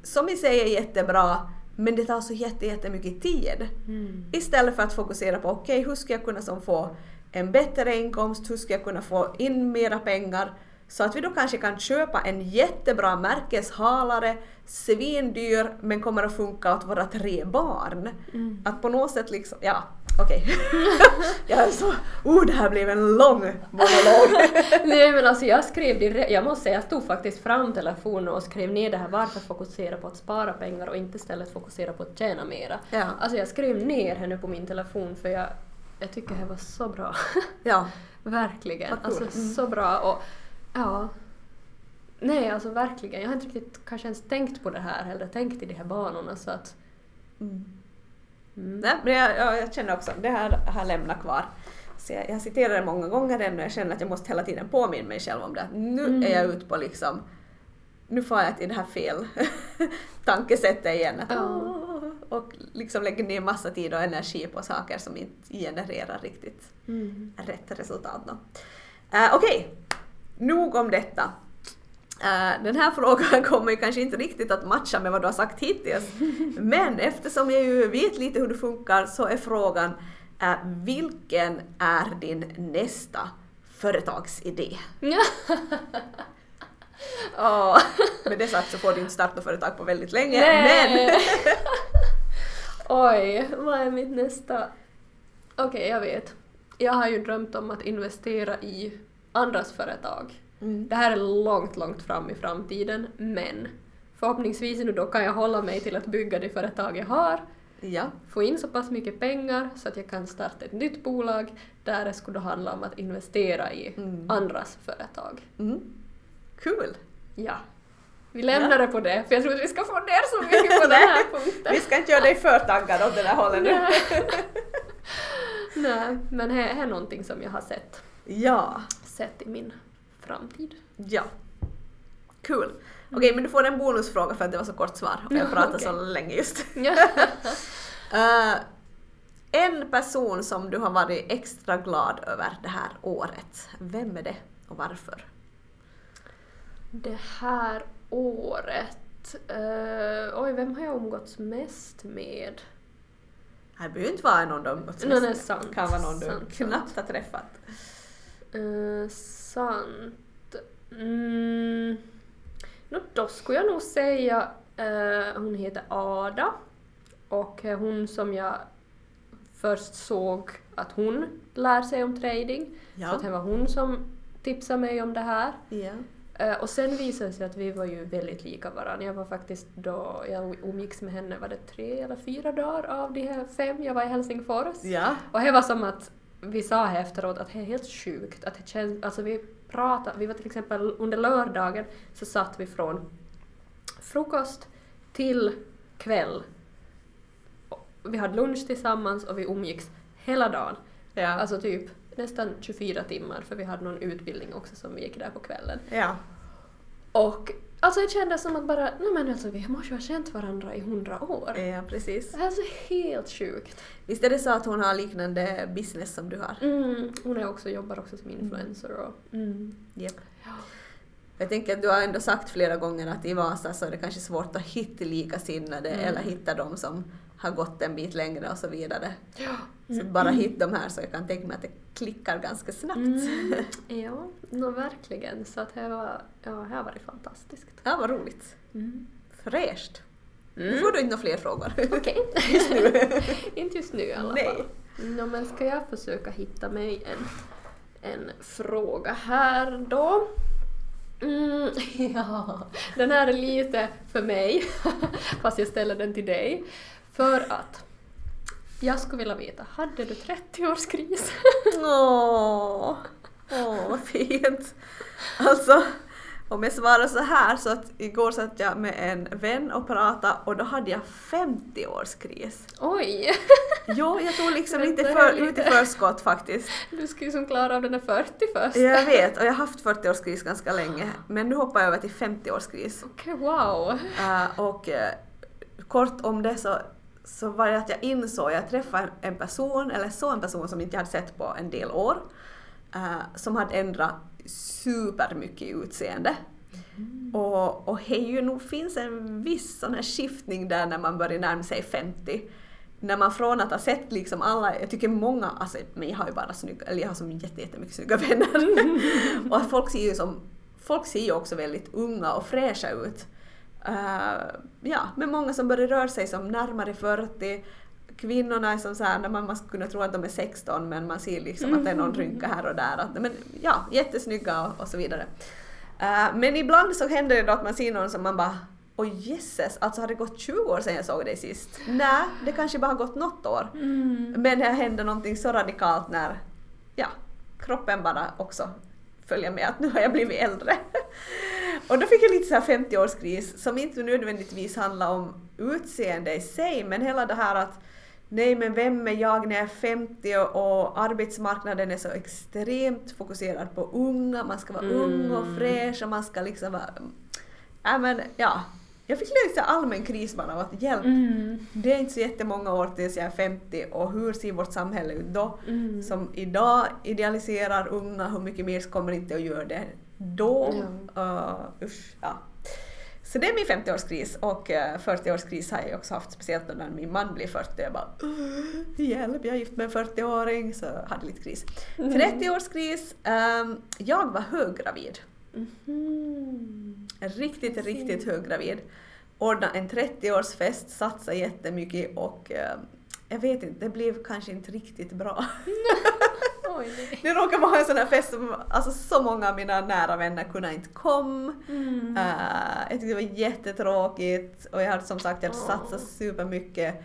som i sig är jättebra men det tar så jättemycket tid. Mm. Istället för att fokusera på okej, okay, hur ska jag kunna som få en bättre inkomst, hur ska jag kunna få in mera pengar så att vi då kanske kan köpa en jättebra märkeshalare, svindyr men kommer att funka åt våra tre barn. Mm. Att på något sätt liksom, ja okej. Okay. jag är så, oh det här blev en lång monolog. Nej men alltså jag skrev direkt, jag måste säga jag stod faktiskt fram telefonen och skrev ner det här varför fokusera på att spara pengar och inte istället fokusera på att tjäna mera. Ja. Alltså jag skrev ner henne på min telefon för jag, jag tycker det var så bra. ja. Verkligen. Alltså mm. så bra och Ja. Nej, alltså verkligen. Jag har inte riktigt kanske ens tänkt på det här eller tänkt i de här banorna så att... Mm. Mm. Nej, men jag, jag, jag, känner också, det här har lämnat kvar. Så jag, jag citerar det många gånger än och jag känner att jag måste hela tiden påminna mig själv om det. Nu mm. är jag ute på liksom, nu får jag till det här fel tankesättet igen. Att, oh. Och liksom lägger ner massa tid och energi på saker som inte genererar riktigt mm. rätt resultat. Uh, Okej, okay nog om detta. Uh, den här frågan kommer ju kanske inte riktigt att matcha med vad du har sagt hittills. Men eftersom jag ju vet lite hur det funkar så är frågan uh, vilken är din nästa företagsidé? oh. Med det sagt så får du inte starta företag på väldigt länge. Nej. Men Oj, vad är mitt nästa? Okej, okay, jag vet. Jag har ju drömt om att investera i andras företag. Mm. Det här är långt, långt fram i framtiden, men förhoppningsvis nu då kan jag hålla mig till att bygga det företag jag har, ja. få in så pass mycket pengar så att jag kan starta ett nytt bolag där det skulle handla om att investera i mm. andras företag. Mm. Kul! Ja. Vi lämnar ja. det på det, för jag tror att vi ska få ner så mycket på den här punkten. Vi ska inte göra dig för taggad åt det där hållet nu. Nej, men det är någonting som jag har sett. Ja sett i min framtid. Ja. Kul. Cool. Okej, okay, men du får en bonusfråga för att det var så kort svar och jag pratade okay. så länge just. uh, en person som du har varit extra glad över det här året, vem är det och varför? Det här året? Uh, oj, vem har jag umgåtts mest med? Det behöver inte vara någon du umgåtts mest med. Det kan vara någon sant, du knappt har träffat. Uh, sant. Mm. No, då skulle jag nog säga uh, hon heter Ada och hon som jag först såg att hon lär sig om trading. Ja. Så att det var hon som tipsade mig om det här. Ja. Uh, och sen visade det sig att vi var ju väldigt lika varandra. Jag var faktiskt då, jag umgicks med henne, var det tre eller fyra dagar av de här fem jag var i Helsingfors. Ja. Och det var som att vi sa här efteråt att det är helt sjukt att det känns, alltså vi pratade, vi var till exempel under lördagen så satt vi från frukost till kväll. Vi hade lunch tillsammans och vi umgicks hela dagen. Ja. Alltså typ nästan 24 timmar för vi hade någon utbildning också som vi gick där på kvällen. Ja. Och alltså det kändes som att bara, nej men alltså vi måste ju ha känt varandra i hundra år. Ja, precis. Det är så helt sjukt. Visst är det så att hon har liknande business som du har? Mm, hon är också, jobbar också som influencer och... Mm. Japp. Jag tänker att du har ändå sagt flera gånger att i Vasa så är det kanske svårt att hitta likasinnade Mm. eller hitta de som har gått en bit längre och så vidare. Ja. Så bara hitta de här så jag kan tänka mig att det klickar ganska snabbt. Mm. Ja, no, verkligen. Så att det var, ja, det har varit fantastiskt. Ja, vad roligt. Mm. Fräscht. Nu Mm. får du inte några fler frågor. Okej. Inte just nu i alla Nej. fall. No, men ska jag försöka hitta mig en, en fråga här då? Mm, ja, den här är lite för mig, fast jag ställer den till dig. För att jag skulle vilja veta, hade du 30-årskris? Åh, åh vad fint. Alltså, om jag svarar så här så att igår satt jag med en vän och pratade och då hade jag 50-årskris. Oj! Jo, jag tog liksom lite för, lite- förskott faktiskt. Du skulle ju som klara av den här 40 först. Jag vet, och jag har haft 40-årskris ganska länge, men nu hoppar jag över till 50-årskris. Okej, wow. Uh, och eh, kort om det så, så var det att jag insåg, jag träffade en- person, eller så en person som inte jag hade sett på en del år, eh, som hade ändrat supermycket i utseende. Och, och det ju nog finns en viss sån här skiftning där när man börjar närma sig 50. När man från att ha sett liksom alla, jag tycker många, alltså men jag har ju bara snygga, eller jag har som jätte, jättemycket snygga vänner. och att folk ser ju som, folk ser ju också väldigt unga och fräscha ut. Eh, ja, men många som börjar röra sig som närmare 40. Kvinnorna är som så här, man, skulle kunna tro att de är 16 men man ser liksom att det är någon rynka här och där. Att, men ja, jättesnygga och, och så vidare. Eh, men ibland så händer det då att man ser någon som man bara Oj jösses, alltså har det gått 20 år sedan jag såg dig sist? Nej, det kanske bara har gått något år. Mm. Men det händer någonting så radikalt när ja, kroppen bara också följer med att nu har jag blivit äldre. Och då fick jag lite så här 50-årskris som inte nödvändigtvis handlar om utseende i sig men hela det här att nej men vem är jag när jag är 50 och, arbetsmarknaden är så extremt fokuserad på unga, man ska vara ung och Mm. fräsch och man ska liksom vara... Ja men ja, jag fick lite allmän kris bara av att hjälp, Mm. det är inte så jättemånga år tills jag är 50 och hur ser vårt samhälle ut då? Mm. Som idag idealiserar unga, hur mycket mer kommer inte att göra det då? Uh, usch, ja. Så det är min 50-årskris och eh, 40-årskris har jag också haft, speciellt när min man blir 40. Jag bara "Ugh, hjälp, jag är gift med en 40-åring, så hade lite kris. 30-årskris, ehm, jag var höggravid. Mhm. Riktigt, riktigt höggravid. Ordnade en 30-årsfest, satsade jättemycket och eh, jag vet inte, det blev kanske inte riktigt bra. Oj, nej. Det råkade vara en sån här fest som alltså, så många av mina nära vänner kunde inte komma. Mm. Eh, jag tyckte det var jättetråkigt och jag hade som sagt jag hade Åh. satsat supermycket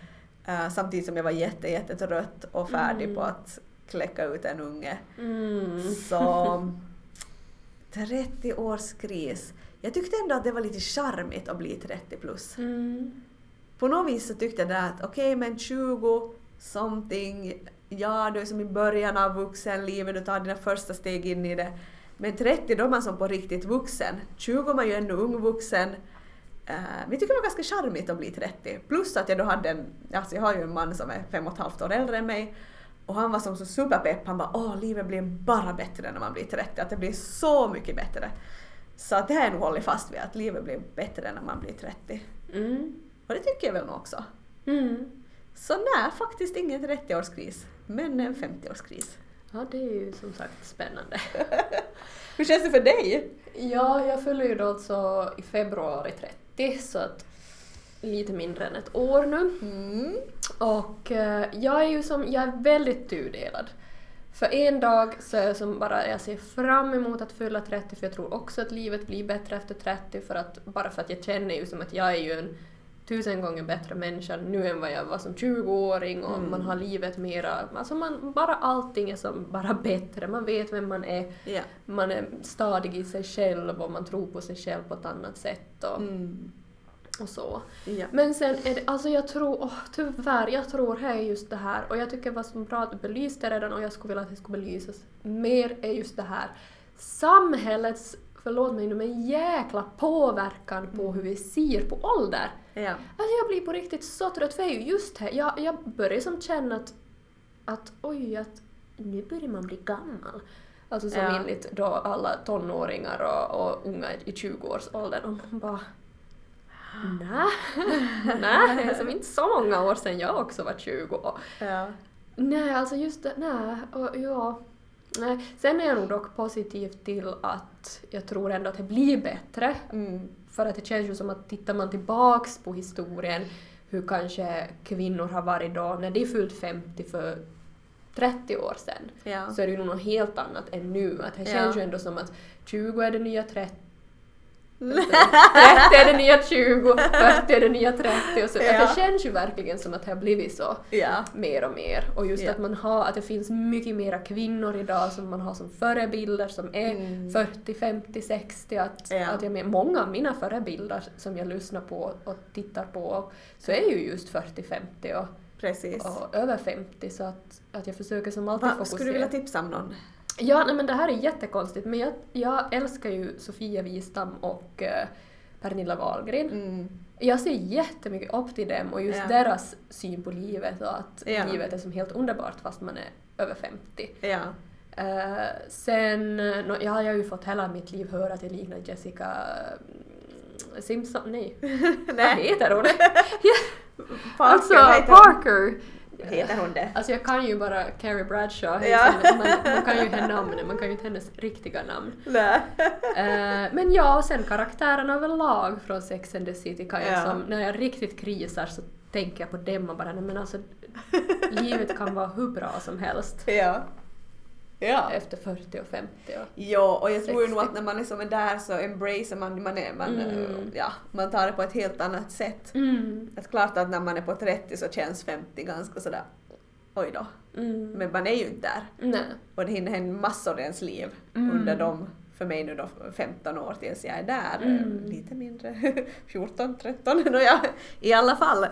uh, samtidigt som jag var jätte, jättetrött och färdig Mm. på att kläcka ut en unge. Mm. Så 30 års kris. Jag tyckte ändå att det var lite charmigt att bli 30 plus. Mm. På något vis så tyckte jag det att okej men 20 something, ja du är som i början av vuxenlivet, du tar dina första steg in i det. Men 30 då är man som på riktigt vuxen. 20 är man ju ändå ung vuxen. Uh, vi tycker det var ganska charmigt att bli 30. Plus att jag då hade en, alltså jag har ju en man som är fem och ett halvt år äldre än mig. Och han var som så superpepp, han bara åh livet blir bara bättre när man blir 30, att det blir så mycket bättre. Så att det har jag nog hållit fast vid, att livet blir bättre när man blir 30. Mm. Och det tycker jag väl nog också. Mm. Så nej, faktiskt ingen 30-årskris, men en 50-årskris. Ja, det är ju som sagt spännande. Hur känns det för dig? Ja, jag fyller ju då alltså i februari 30, så att lite mindre än ett år nu. Mm. Och eh, jag är ju som, jag är väldigt tudelad. För en dag så är jag som bara, jag ser fram emot att fylla 30 för jag tror också att livet blir bättre efter 30 för att, bara för att jag känner ju som att jag är ju en tusen gånger bättre människa nu än vad jag var som 20-åring och Mm. man har livet mera, alltså man, bara allting är som bara bättre, man vet vem man är, Ja. man är stadig i sig själv och man tror på sig själv på ett annat sätt och, Mm. Och så. Ja. Men sen är det, alltså jag tror, åh, tyvärr, jag tror här är just det här och jag tycker vad som bra att du belyste redan och jag skulle vilja att det skulle belysas mer är just det här samhällets förlåt mig nu, men jäkla påverkan på hur vi ser på ålder. Ja. Alltså jag blir på riktigt så trött, för det är ju just här, jag, jag börjar som känna att, att oj, att nu börjar man bli gammal. Alltså som Ja. enligt då alla tonåringar och, och unga i 20-årsåldern och man bara Nej, nej, det är som inte så många år sedan jag också var 20. Och, Ja. nej, alltså just det, nej, och ja. Nej. Sen är jag nog dock positiv till att jag tror ändå att det blir bättre. Mm. För att det känns ju som att tittar man tillbaks på historien hur kanske kvinnor har varit då när de fyllt 50 för 30 år sedan Ja. så är det ju nog något helt annat än nu. Att det Ja. känns ju ändå som att 20 är det nya 30 30 är det nya 20, 40 är det nya 30 och så. Ja. Att det känns ju verkligen som att det har blivit så Ja. mer och mer. Och just Ja. att man har, att det finns mycket mera kvinnor idag som man har som förebilder som är Mm. 40, 50, 60. Att, att jag med, många av mina förebilder som jag lyssnar på och tittar på så är ju just 40, 50 och, och över 50 så att, att jag försöker som alltid Va, fokusera. skulle du vilja tipsa om någon? Ja, nej, men det här är jättekonstigt men jag, jag älskar ju Sofia Wistam och eh, Pernilla Wahlgren. Mm. Jag ser jättemycket upp till dem och just Ja. deras syn på livet och att Ja. livet är som helt underbart fast man är över 50. Ja. Eh, sen, uh, no, jag har ju fått hela mitt liv höra att jag liknar Jessica mm, Simpson, nej. Vad heter hon? Parker, alltså heter? Parker! Heter hon det? Alltså jag kan ju bara Carrie Bradshaw, Ja. man, man kan ju hennes namn, man kan ju inte hennes riktiga namn. Nej. Eh, men ja, och sen karaktärerna överlag från Sex and the City kan jag Ja. som, när jag riktigt krisar så tänker jag på dem och bara nej men alltså livet kan vara hur bra som helst Ja. Ja. efter 40 och 50 och Ja, och jag tror ju nog 60. att när man är som är där så embracear man, man, är, man, Mm. ja, man tar det på ett helt annat sätt. mm, är klart att när man är på 30 så känns 50 ganska sådär oj då. mm, Men man är ju inte där. nej. Och det hinner hända massor i ens liv Mm. under de, för mig nu då, 15 år tills jag är där. Mm. Lite mindre, 14, 13, nåja, i alla fall.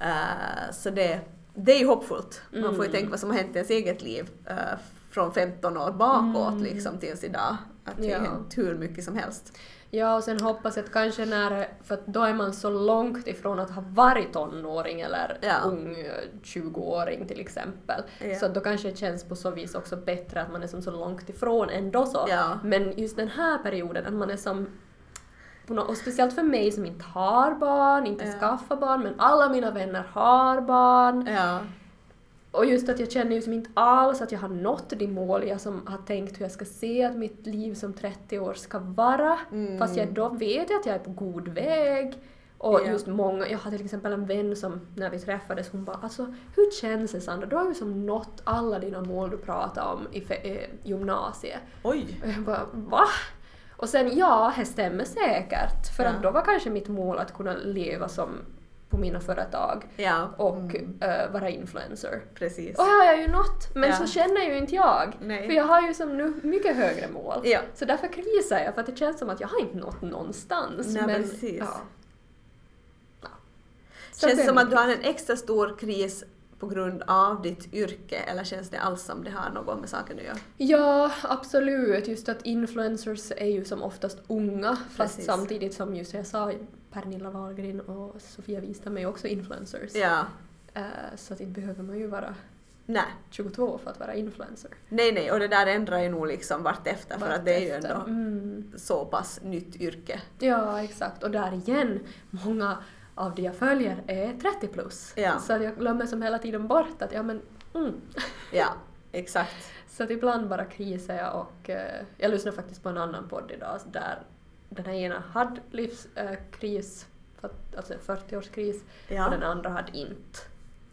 Eh, så det, det är ju hoppfullt. Man får ju Mm. tänka vad som har hänt i ens eget liv eh, från 15 år bakåt Mm. liksom tills idag. Att det Ja. har hänt hur mycket som helst. Ja, och sen hoppas jag att kanske när, för då är man så långt ifrån att ha varit tonåring eller Ja. ung eh, 20-åring till exempel. Ja. Så då kanske det känns på så vis också bättre att man är som så långt ifrån ändå så. Ja. Men just den här perioden, att man är som och speciellt för mig som inte har barn, inte Ja. skaffar barn, men alla mina vänner har barn. Och just att jag känner ju som inte alls att jag har nått de mål jag som har tänkt hur jag ska se att mitt liv som 30 år ska vara. Mm. Fast jag då vet jag att jag är på god väg. Och Ja. just många, jag hade till exempel en vän som när vi träffades hon bara alltså hur känns det Sandra? Du har ju som nått alla dina mål du pratade om i eh, gymnasiet. Oj! Och jag bara va? Och sen ja, det stämmer säkert. För Ja. att då var kanske mitt mål att kunna leva som på mina företag Ja. och Mm. eh, vara influencer. Precis. Och det har jag ju nått, men Ja. så känner ju inte jag. Nej. För jag har ju som nu mycket högre mål. Ja. Så därför krisar jag, för att det känns som att jag har inte nått någonstans. Nej, men, precis. Ja. Ja. Så Känns det som att du har en extra stor kris på grund av ditt yrke eller känns det alls som det har något med saken att göra? Ja, absolut. Just att influencers är ju som oftast unga, fast Precis. samtidigt som just jag sa, Pernilla Wahlgren och Sofia Wistam är ju också influencers. Ja. Eh, så att inte behöver man ju vara Nej. 22 för att vara influencer. Nej, nej, och det där ändrar ju nog liksom vartefter för att det är ju ändå Mm. så pass nytt yrke. Ja, exakt. Och där igen, många av de jag följer är 30 plus. Ja. Så jag glömmer som hela tiden bort att ja men mm. Ja, exakt. Så att ibland bara krisar jag och eh, jag lyssnade faktiskt på en annan podd idag där den här ena hade livskris, alltså 40-årskris, Ja. och den andra hade inte.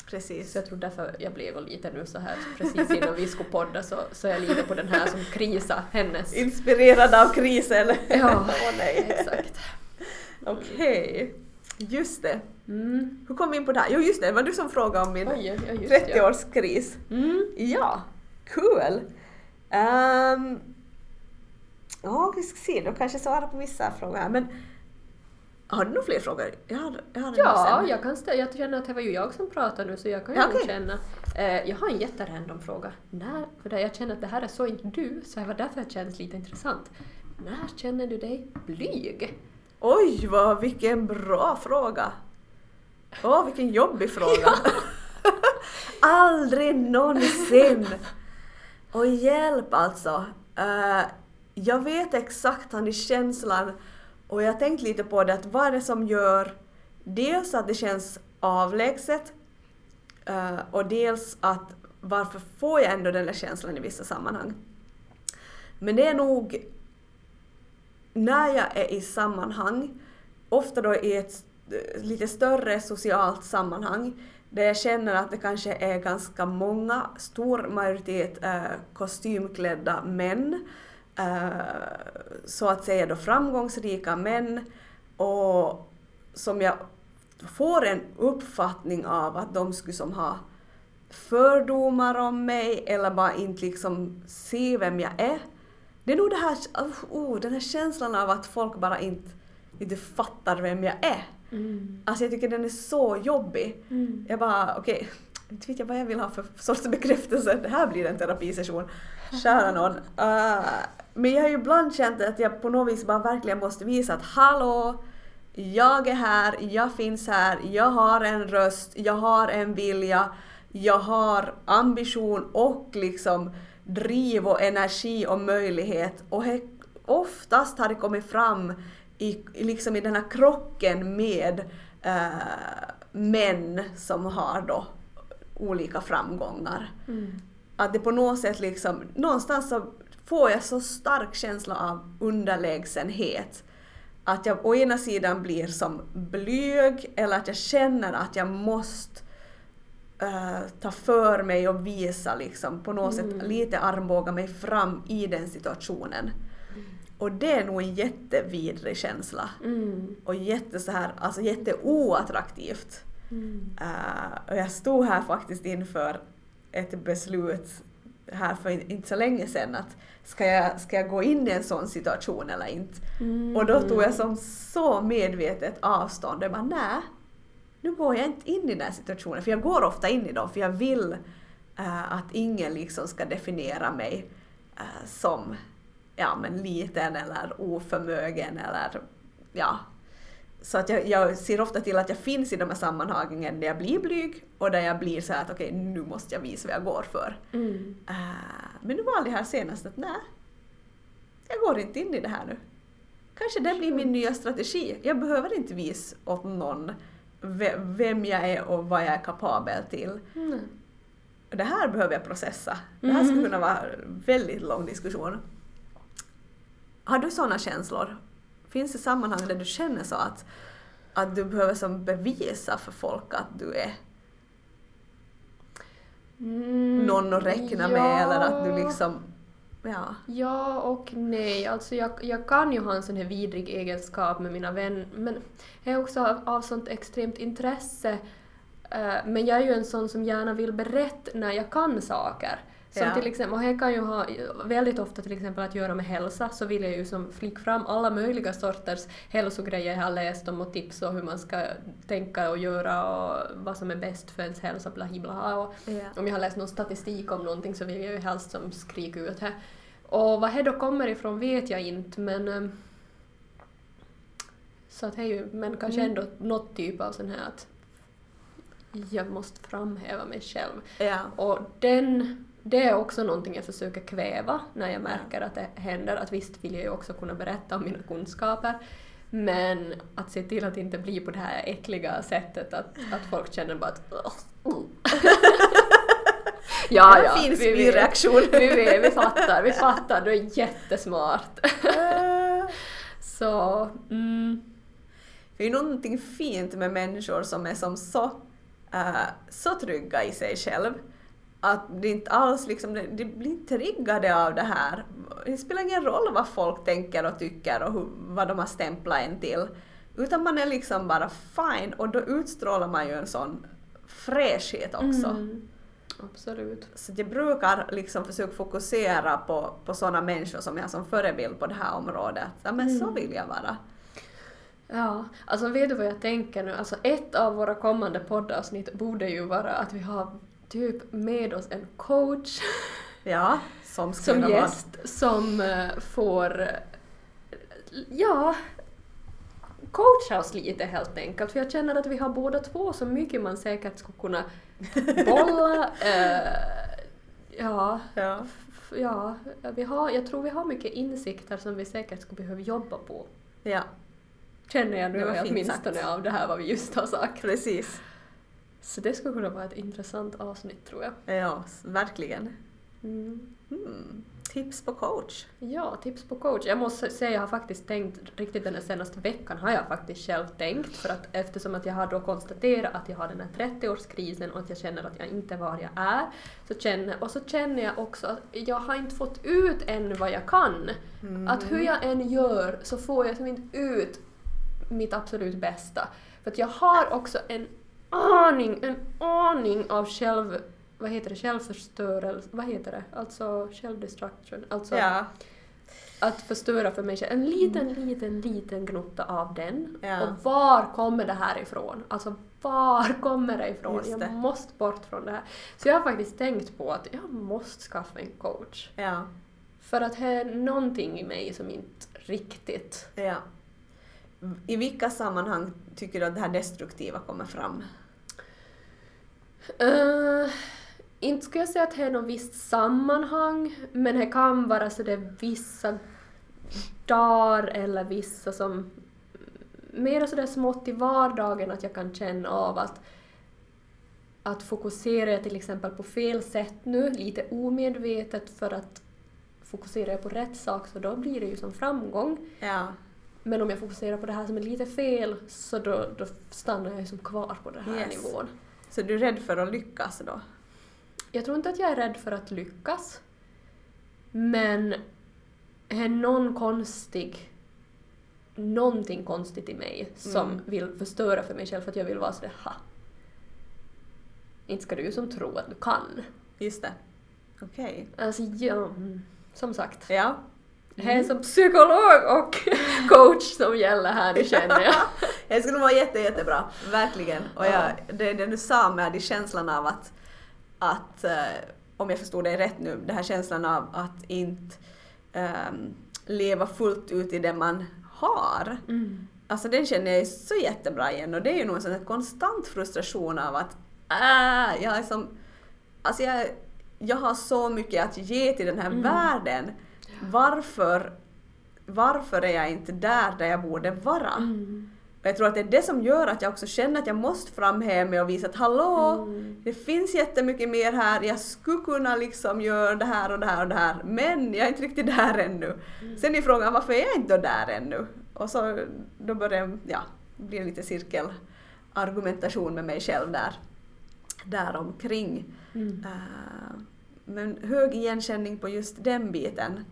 Precis. Så jag tror därför jag blev lite nu så här precis innan vi skulle podda så, så jag lite på den här som krisar hennes. Inspirerad av krisen. Ja, Åh nej. exakt. Okej. Just det. Mm. Hur kom vi in på det här? Jo just det, det var du som frågade om min Oj, ja, just ja. 30-årskris. Mm. Ja, kul! Um, ja, vi ska se, då kanske svarar på vissa frågor här. Men har du några fler frågor? Jag har, jag har Ja, jag kan stä- Jag känner att det var ju jag som pratade nu så jag kan ju Ja, okej. känna. Eh, jag har en jätterandom fråga. När, för jag känner att det här är så inte du, så det var därför det känns lite intressant. när känner du dig blyg? Oj, vad, vilken bra fråga! Åh, vilken jobbig fråga! Aldrig någonsin! Och hjälp alltså! Uh, jag vet exakt han i känslan och jag har tänkt lite på det att vad är det som gör dels att det känns avlägset eh, och dels att varför får jag ändå den där känslan i vissa sammanhang? Men det är nog när jag är i sammanhang, ofta då i ett lite större socialt sammanhang, där jag känner att det kanske är ganska många, stor majoritet eh, kostymklädda män, så att säga då framgångsrika män, och som jag får en uppfattning av att de skulle som ha fördomar om mig eller bara inte liksom se vem jag är. Det är nog det här, oh, den här känslan av att folk bara inte, inte fattar vem jag är. Mm. Alltså jag tycker den är så jobbig. Mm. Jag bara, okej, okay, inte vet jag vad jag vill ha för sorts bekräftelse. Det här blir en terapisession. Kära någon. Uh, men jag har ju ibland känt att jag på något vis bara verkligen måste visa att hallå, jag är här, jag finns här, jag har en röst, jag har en vilja, jag har ambition och liksom driv och energi och möjlighet och he, oftast har det kommit fram i, liksom i den här krocken med äh, män som har då olika framgångar. Mm. Att det på något sätt liksom, någonstans så får jag så stark känsla av underlägsenhet att jag å ena sidan blir som blyg eller att jag känner att jag måste uh, ta för mig och visa liksom på något mm. sätt lite armbåga mig fram i den situationen. Mm. Och det är nog en jättevidrig känsla. Mm. Och jätte så här, alltså jätteoattraktivt. Mm. Uh, och jag stod här faktiskt inför ett beslut här för inte så länge sedan att ska jag, ska jag gå in i en sån situation eller inte? Mm. Och då tog jag som så medvetet avstånd. Jag bara nej, nu går jag inte in i den här situationen, för jag går ofta in i dem för jag vill uh, att ingen liksom ska definiera mig uh, som ja, men liten eller oförmögen eller ja. Så att jag, jag ser ofta till att jag finns i de här sammanhangen där jag blir blyg och där jag blir så att okej, okay, nu måste jag visa vad jag går för. Mm. Uh, men nu valde jag här senast att nej, jag går inte in i det här nu. Kanske det blir min nya strategi. Jag behöver inte visa åt någon vem jag är och vad jag är kapabel till. Mm. Det här behöver jag processa. Det här skulle mm. kunna vara en väldigt lång diskussion. Har du sådana känslor? Finns det sammanhang där du känner så att, att du behöver som bevisa för folk att du är mm, någon att räkna ja. med eller att du liksom Ja. ja och nej. Alltså jag, jag kan ju ha en sån här vidrig egenskap med mina vänner men jag är också av, av sånt extremt intresse. Uh, men jag är ju en sån som gärna vill berätta när jag kan saker. Som ja. till exempel, och det kan ju ha väldigt ofta till exempel att göra med hälsa, så vill jag ju som flick fram alla möjliga sorters hälsogrejer jag har läst om och tips och hur man ska tänka och göra och vad som är bäst för ens hälsa, bla bla. Och ja. Om jag har läst någon statistik om någonting så vill jag ju helst som skrika ut det. Och vad det då kommer ifrån vet jag inte men ehm, så att det är ju, men kanske mm. ändå något typ av sån här att jag måste framhäva mig själv. Ja. Och den det är också någonting jag försöker kväva när jag märker att det händer. Att visst vill jag ju också kunna berätta om mina kunskaper men att se till att det inte blir på det här äckliga sättet att, att folk känner bara att Ja, ja. En fin spyreaktion. Vi, vi, vi fattar, vi fattar. Du är jättesmart. så, mm. Det är någonting fint med människor som är som så, uh, så trygga i sig själv att det inte alls liksom, de blir triggade av det här. Det spelar ingen roll vad folk tänker och tycker och hur, vad de har stämplat en till. Utan man är liksom bara fine och då utstrålar man ju en sån fräschhet också. Mm. Absolut. Så jag brukar liksom försöka fokusera på, på sådana människor som jag har som förebild på det här området. Ja, men mm. så vill jag vara. Ja, alltså vet du vad jag tänker nu? Alltså ett av våra kommande poddavsnitt borde ju vara att vi har typ med oss en coach ja, som, som gäst som uh, får ja, coacha oss lite helt enkelt. För jag känner att vi har båda två så mycket man säkert skulle kunna bolla. eh, ja, Ja. ja vi har, jag tror vi har mycket insikter som vi säkert skulle behöva jobba på. ja, Känner jag nu Det åtminstone sagt. av det här vad vi just har sagt. precis. Så det skulle kunna vara ett intressant avsnitt tror jag. Ja, verkligen. Mm. Mm. Tips på coach. Ja, tips på coach. Jag måste säga, jag har faktiskt tänkt, riktigt den senaste veckan har jag faktiskt själv tänkt, för att eftersom att jag har då konstaterat att jag har den här 30-årskrisen och att jag känner att jag inte är var jag är, så känner, och så känner jag också att jag har inte fått ut ännu vad jag kan. Mm. Att hur jag än gör så får jag som inte ut mitt absolut bästa. För att jag har också en aning, en aning av själv, vad heter det, självförstörelse, vad heter det, alltså självdestruction, alltså Ja, att förstöra för mig själv. En liten, liten, liten gnutta av den. Ja. Och var kommer det här ifrån? Alltså var kommer det ifrån? Det. Jag måste bort från det här. Så jag har faktiskt tänkt på att jag måste skaffa en coach. ja, För att det är någonting i mig som inte riktigt... ja. I vilka sammanhang tycker du att det här destruktiva kommer fram? Uh, inte skulle jag säga att det är något visst sammanhang, men det kan vara så det är vissa dagar eller vissa som mer sådär smått i vardagen att jag kan känna av att att fokusera jag till exempel på fel sätt nu, lite omedvetet för att fokusera jag på rätt sak så då blir det ju som framgång. Ja, Men om jag fokuserar på det här som är lite fel så då, då stannar jag som kvar på den här Yes. nivån. Så du är rädd för att lyckas då? Jag tror inte att jag är rädd för att lyckas. Men är någon konstig... Någonting konstigt i mig som Mm. vill förstöra för mig själv för att jag vill vara sådär ha. Inte ska du som tro att du kan. Just det. Okej. Alltså ja, mm, som sagt. Ja. Det är som psykolog och coach som gäller här nu känner jag. Det skulle vara jätte, jättebra, verkligen. Och jag, det, det du sa med det känslan av att, att eh, om jag förstod dig rätt nu, den här känslan av att inte ehm, leva fullt ut i det man har. Mm. Alltså den känner jag så jättebra igen och det är ju nog en sån konstant frustration av att äh, jag är som... Alltså jag, jag har så mycket att ge till den här Mm. världen. Varför, varför är jag inte där, där jag borde vara? Mm. Och jag tror att det är det som gör att jag också känner att jag måste framhäva mig och visa att hallå, Mm. det finns jättemycket mer här, jag skulle kunna liksom göra det här och det här och det här, men jag är inte riktigt där ännu. Mm. Sen är frågan varför är jag inte där ännu? Och så då börjar ja, det blir lite cirkelargumentation med mig själv där, där omkring. Mm. Eh, men hög igenkänning på just den biten.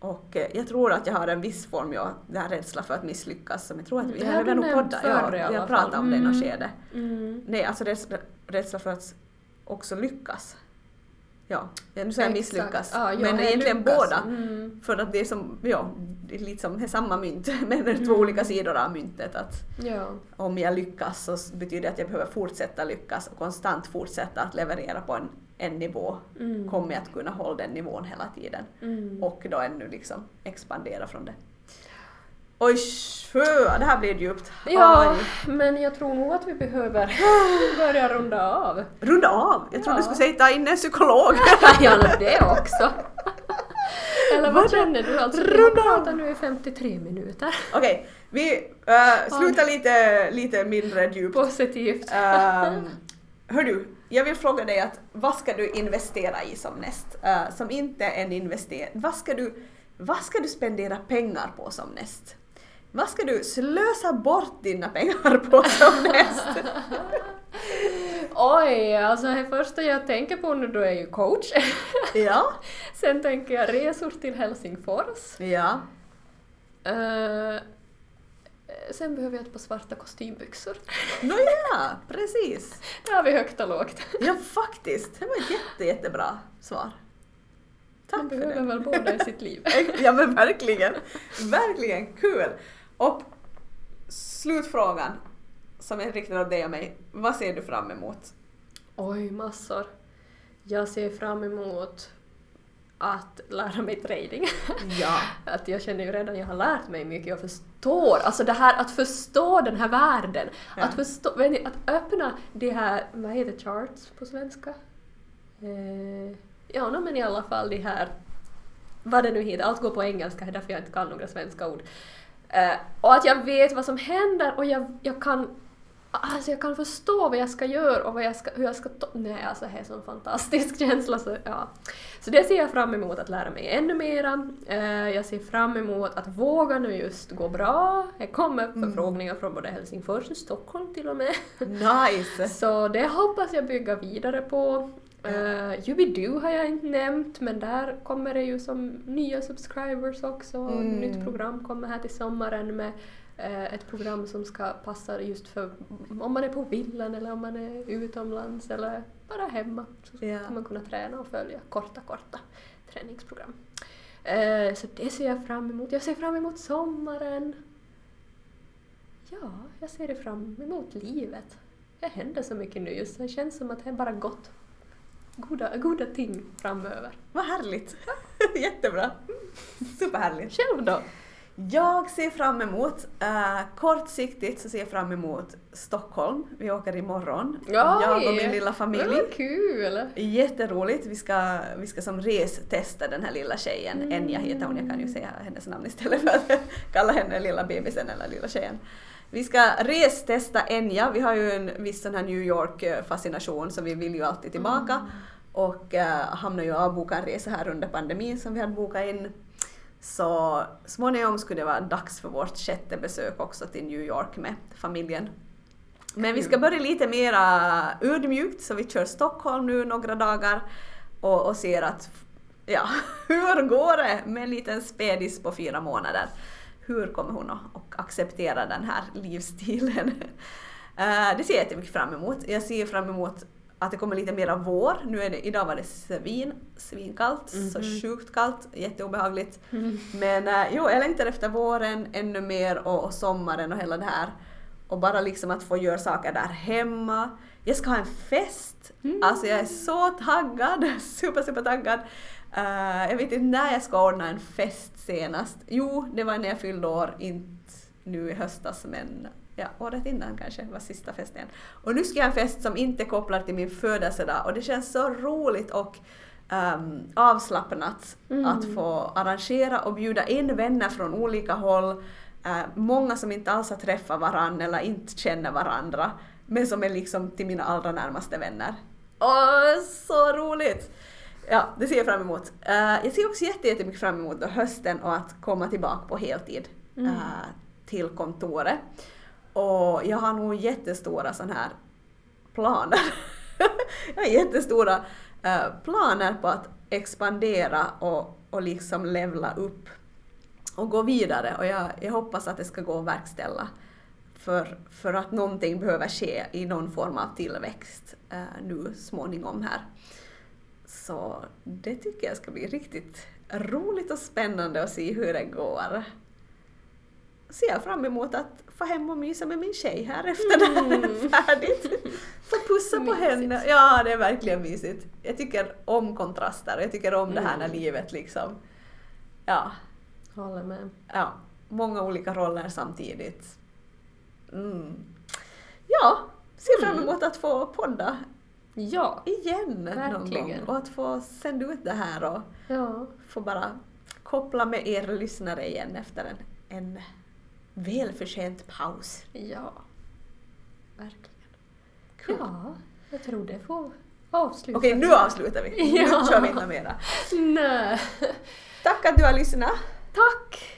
Och eh, jag tror att jag har en viss form, ja, den här rädsla för att misslyckas. Som jag tror att vi har nämnt poddat, ja, vi har pratat om det i något Mm. skede. Mm. Nej, alltså rädsla, för att också lyckas. Ja, nu säger jag misslyckas. Ja, ja, men egentligen lyckas. båda. Mm. För att det är som, ja, det är lite som det är samma mynt, men är två Mm. olika sidor av myntet. Att Ja. om jag lyckas så betyder det att jag behöver fortsätta lyckas och konstant fortsätta att leverera på en, en nivå. Mm. Kommer jag att kunna hålla den nivån hela tiden Mm. och då ännu liksom expandera från det. Oj, sjö, det här blir djupt. Ja, Aj. men jag tror nog att vi behöver börja runda av. Runda av! Jag trodde Ja. du skulle säga ta in en psykolog. ja, det också. Eller vad känner du? Alltså, vi har pratat nu i 53 minuter. Okej, vi uh, slutar lite, lite mindre djupt. Positivt. Um, hör du, jag vill fråga dig att vad ska du investera i som näst? Eh, som inte är en investering. Vad ska, du, vad ska du spendera pengar på som näst? Vad ska du slösa bort dina pengar på som näst? Oj, alltså det första jag tänker på nu då är ju coach. ja, Sen tänker jag resor till Helsingfors. ja, Eh, sen behöver jag ett par svarta kostymbyxor. nåja, precis. Där har vi högt och lågt. Ja, faktiskt. Det var ett jätte, jättebra svar. Tack Man för behöver det. väl båda i sitt liv. Ja men verkligen. Verkligen kul. Och slutfrågan som är riktad åt dig och mig. Vad ser du fram emot? Oj, massor. Jag ser fram emot att lära mig trading. Ja. att jag känner ju redan, jag har lärt mig mycket, jag förstår, alltså det här att förstå den här världen, Ja. att förstå, att öppna de här, vad heter charts på svenska? Eh, ja, no, men i alla fall de här, vad det nu heter, allt går på engelska, därför jag inte kan några svenska ord. Eh, och att jag vet vad som händer och jag, jag kan Alltså jag kan förstå vad jag ska göra och vad jag ska, hur jag ska. Nej, alltså det är en sån fantastisk känsla så ja. Så det ser jag fram emot att lära mig ännu mera. Eh, jag ser fram emot att våga nu just gå bra. Det kommer förfrågningar från både Helsingfors och Stockholm till och med. Nice! Så det hoppas jag bygga vidare på. Uh, Yubidu har jag inte nämnt men där kommer det ju som nya subscribers också. Mm. Nytt program kommer här till sommaren med eh, ett program som ska passa just för om man är på villan eller om man är utomlands eller bara hemma. Så ska man kunna träna och följa korta, korta träningsprogram. Eh, så det ser jag fram emot. Jag ser fram emot sommaren. Ja, jag ser det fram emot livet. Det händer så mycket nu just det känns som att det är bara gott. Goda, goda ting framöver. Vad härligt! Jättebra! Superhärligt! Själv då? Jag ser fram emot, uh, kortsiktigt så ser jag fram emot Stockholm. Vi åker imorgon. Jag och min lilla familj. Vad kul! Jätteroligt. Vi ska, vi ska som restesta den här lilla tjejen. Mm. Enja heter hon, jag kan ju säga hennes namn istället för att kalla henne lilla bebisen eller lilla tjejen. Vi ska restesta Enja. Vi har ju en viss sån här New York-fascination så vi vill ju alltid tillbaka. Mm. Och uh, hamnade ju avboka en resa här under pandemin som vi hade bokat in. Så småningom skulle det vara dags för vårt sjätte besök också till New York med familjen. Men vi ska börja lite mera ödmjukt så vi kör Stockholm nu några dagar och, och ser att ja, hur går det med en liten spädis på fyra månader? Hur kommer hon att acceptera den här livsstilen? Eh, det ser jag jättemycket fram emot. Jag ser fram emot att det kommer lite mera vår. Nu är det, idag var det svin, svinkallt, så Mhm. sjukt kallt, jätteobehagligt. Men eh, jo, jag längtar efter våren ännu mer och, och sommaren och hela det här. Och bara liksom att få göra saker där hemma. Jag ska ha en fest! Alltså jag är så taggad, super super taggad. Eh, jag vet inte när jag ska ordna en fest senast. Jo, det var när jag fyllde år, inte nu i höstas men ja, året innan kanske var sista festen. Och nu ska jag ha en fest som inte är kopplad till min födelsedag och det känns så roligt och um, avslappnat Mm. att få arrangera och bjuda in vänner från olika håll. Eh, många som inte alls har träffat varandra eller inte känner varandra men som är liksom till mina allra närmaste vänner. Åh, så roligt! Ja, det ser jag fram emot. Eh, jag ser också jätte- jättemycket fram emot då hösten och att komma tillbaka på heltid Mm. eh, till kontoret. Och jag har nog jättestora sådana här planer. jag har jättestora eh, planer på att expandera och, och liksom levla upp och gå vidare och jag, jag hoppas att det ska gå att verkställa för, för att någonting behöver ske i någon form av tillväxt eh, nu småningom här. Så det tycker jag ska bli riktigt roligt och spännande att se hur det går. Ser jag fram emot att få hem och mysa med min tjej här efter det här är färdigt. Få pussa på henne. Ja, det är verkligen mysigt. Jag tycker om kontraster jag tycker om det här när Mm. livet liksom, ja, Håller med. ja, många olika roller samtidigt. Mm. Ja, ser fram Mm. emot att få podda Ja. igen någon Verkligen. gång och att få sända ut det här och Ja. få bara koppla med er lyssnare igen efter en, en välförtjänt paus. Ja. Verkligen. Cool. Ja, jag tror det får avsluta. Okej, nu avslutar vi. Ja. Nu kör vi inte mera. Nej. Tack att du har lyssnat. Tack!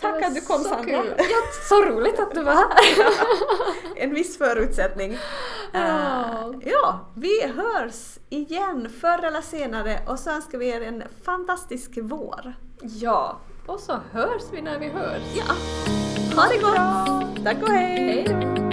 Tack att du kom så Sandra. kul. Ja, så roligt att du var här. En viss förutsättning. Eh, ja, vi hörs igen förr eller senare och så önskar vi er en fantastisk vår. Ja, och så hörs vi när vi hörs. Ja, ha det gott! Tack och hej! Hej!